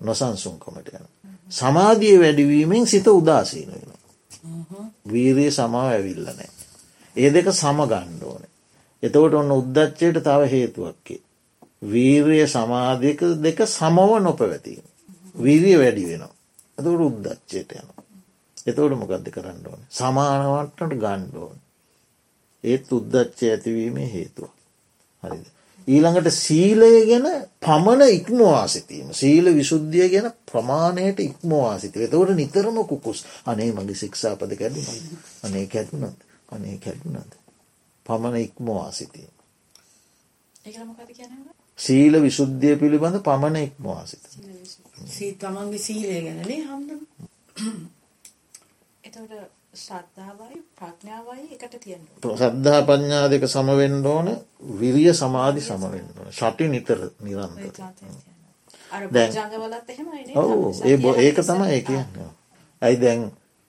නොසන්සුන්කමට යන සමාධිය වැඩිවීමෙන් සිත උදාසීන වෙන වීරිය සමාව ඇවිල්ල නෑ ඒ දෙක සමගණ්ඩෝන එතවට ඔන්න උද්දච්චයට තව හේතුවක්කේ වීරිය සමාධයක දෙක සමව නොපැවැතිීම වීරිය වැඩි වෙනවා. ඇතකට උද්දච්චයට යන එතවට මොකක්ද කරන්න ඕන? සමානවටට ගණ්ඩෝන ඒත් උද්දච්චය ඇතිවීමේ හේතුව. හරිද? ඊළඟට සීලය ගැන පමණ ඉක්මවා සිතීම සීල විශුද්ධිය ගැන ප්‍රමාණයට ඉක්මවා සිත එතවට නිතරම කුකුස්. අනේ මගේ සික්ෂාපද කැඩුන අනේ කැඩුනත් අනේ කැඩුනද පමණ ඉක්මවා සිතීම සීල විශුද්ධිය පිළිබඳ පමණ ඉක්මවා සිත සී තමන්ගේ සීලය ගැනනේ හම්දන එතවට ශ්‍රද්ධාවයි ප්‍රඥාවයි එකට තියෙන්න සද්ධා පඥ්ඥා දෙක සමවෙන්න ඕන විරිය සමාධි සමවෙන්න ඕන. ෂටි නිතර නිරන්තර අර දැන්- ඔවු ඒ ඒක තමයි ඒ කියන්න. ඇයි දැන්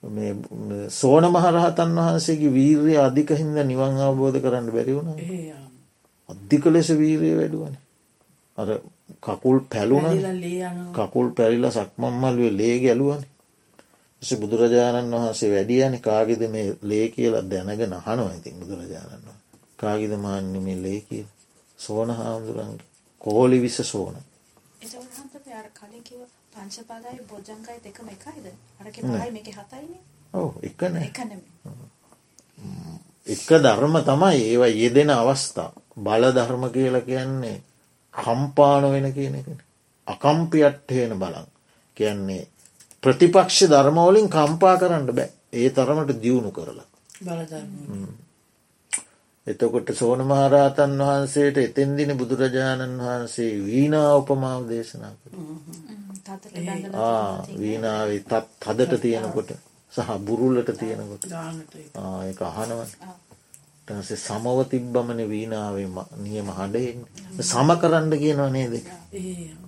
මේ සෝන මහරහතන් වහන්සේගේ වීර්ය අධික හින්ද නිවන් අවබෝධ කරන්න බැරි වුණ ඒ අධික ලෙස වීරය වැඩුවන. අර කකුල් පැලුණ කකුල් පැරිලා සක්මම්මල්ුවේ ලේ ගැලුවන ස බුදුරජාණන් වහන්සේ වැඩියන කාගෙද මේ ලේ කියලා දැනගෙන හනුව ඉතින් බුදුරජාණන් වහන්සේ. කාගෙද මාන්‍ය මේ ලේ කියල? සෝන හාමුදුරන්ගේ. කෝලි විස සෝන. එතවට හන්ත අර කලින් කිව පංච පලයි බොජංගයි දෙකම එකයිද? අරක පහයි මේක හතයිනේ. ඔව එකන එකනෙම එක ධර්ම තමයි ඒවා යෙදෙන අවස්ථා. බල ධර්ම කියල කියන්නේ කම්පාන වෙන කියන එක අකම්පියට්ටයන බලන් කියන්නේ ප්‍රතිපක්ෂ ධර්මවලින් කම්පා කරන්න බෑ. ඒ තරමට දියුණු කරලා. එතකොට සෝන මහරහතන් වහන්සේට එතෙන්දින බුදුරජාණන් වහන්සේ වීනා උපමාව දේශනා කර වීනාවේ තත් හදට තියෙනකොට සහ බුරුල්ලට තියෙනකොට. ඒක. අහනව ටසේ සමව තිබ්බමන වීනාවේ නියම හඩයෙන් සම කරන්න කියනවා නේද? ඒ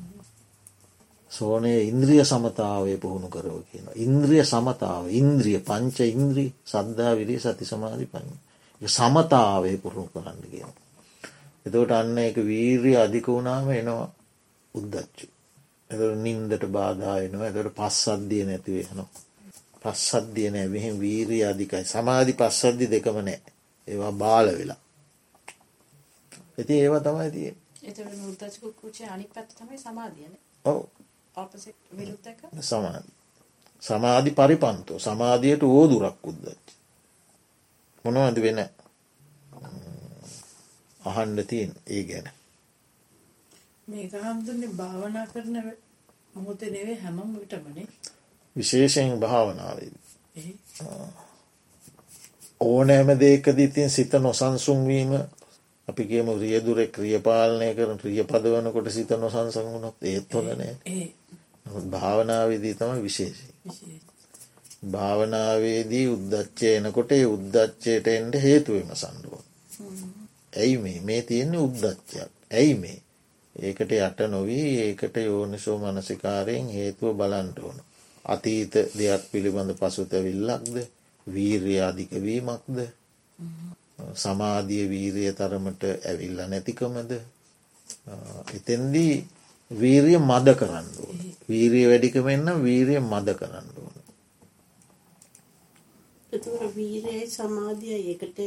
සෝනය ඉන්ද්‍රිය සමතාවය පුහුණු කරව කියන. ඉන්ද්‍රිය සමතාව ඉන්ද්‍රිය පංච ඉන්ද්‍රී සද්ධා විරී සති සමාධි පන්න. සමතාවය පුහුණු කරන්න කියන. එතවට අන්න එක වීර්ය අධික වුණාම එනවා උද්දච්චු. එත නින්දට බාධායනවා ඇතට පස් අද්දිය නැතිවේ නවා. පස්සද්ධිය නෑ මෙහෙම වීරී අධිකයි සමාධි පස්සද්ධි දෙකම නෑ ඒවා බාල වෙලා. ඇති ඒවා තමයි තිය එතවට ඔව ආපසෙක් විරුද්ධක සමාධි. සමාධි පරිපන්තෝ සමාධියට ඕදුරක් උද්දච්ච. මොනවද වෙන අහන්ඩ තියෙන් ඒ ගැන. මේක හම්දුන්නේ භාවනා කරන මොහොත නෙවේ හැමම් විටමනේ විශේෂයෙන් භාවනාවේද. ඒ ඕනෑම දේකද ඉතින් සිත නොසන්සුන්වීම අපි කියම රියදුර ක්‍රියපාලනය කරන ක්‍රිය පදවනකොට සිත නොසන්සංගුණොත් ඒත් හොලනෑ භාවනාවේදී තමයි විශේෂී. භාවනාවේදී උද්දච්චය එනකොට ඒ උද්දච්චයට එන්ට හේතුවම සන්ඩුව. ඇයි මේ මේ තියෙන්නේ උද්දච්චයක්. ඇයි මේ. ඒකට යට නොවී ඒකට යෝනිසෝ මනසිකාරයෙන් හේතුව බලන්ට ඕන. අතීත දෙයක් පිළිබඳ පසුතැවිල්ලක්ද වීර්ය අධිකවීමක්ද සමාධිය වීරිය තරමට ඇවිල්ල නැතිකමද එතෙන්දී වීරිය මද කරන්න ඕන. වීරිය වැඩිකමෙන්න්න වීරිය මද කරන්න ඕන. වීරයයි සමාධියයි එකට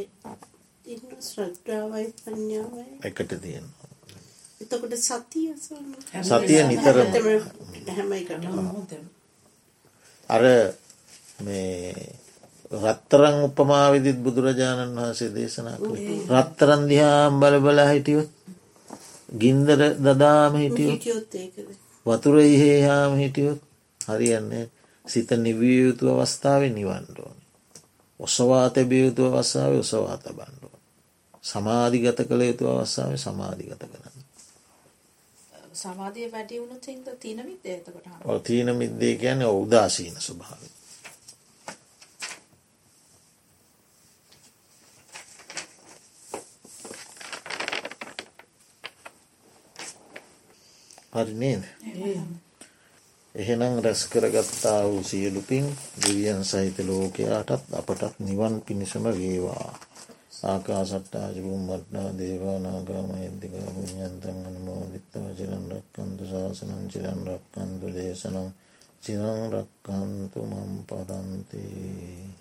ශ්‍රද්ධාවයි පඥාවයි එකට තියෙනවා. එතකොට සතිය. සතිය නිතරම අර මේ රත්තරං උපමාවිදිත් බුදුරජාණන් වහන්සේ දේශනා කළ රත්තරන් දිහාම් බල බලා හිටියොත් ගින්දර දදාම හිටියොත් වතුර ඉහේහාම හිටියොත් හරියන්නේ සිත නිවිය යුතු අවස්ථාව නිවන්ඩෝන ඔසවා තැබිය යුතු අවස්සාාව ඔසවා තබන්ඩුව. සමාධිගත කළ යුතු අවස්සාාව සමාධිගත කරන්න. සමාධිය වැඩි වුණු සිද තිනමිත් ඒතකොට ඔ තීන මිද්දේ ගැන උදාසීන ස්වභාව. හරි නේද එහෙනම් රැස් කරගත්තා වූ සියලුපින් දෙවියන් සහිත ලෝකයාටත් අපටත් නිවන් පිණිසම වේවා. ආකා සට්ටාජපුම් මට්නා දේවානාගාම එද්දික පුුණ්ඥන්තන් අනමෝදිත්තව චිරන් රක්කන්තු ශාසනං චිරන් රක්කන්තු දේශනම් චිරං රක්කන්තු මම් පරන්තේ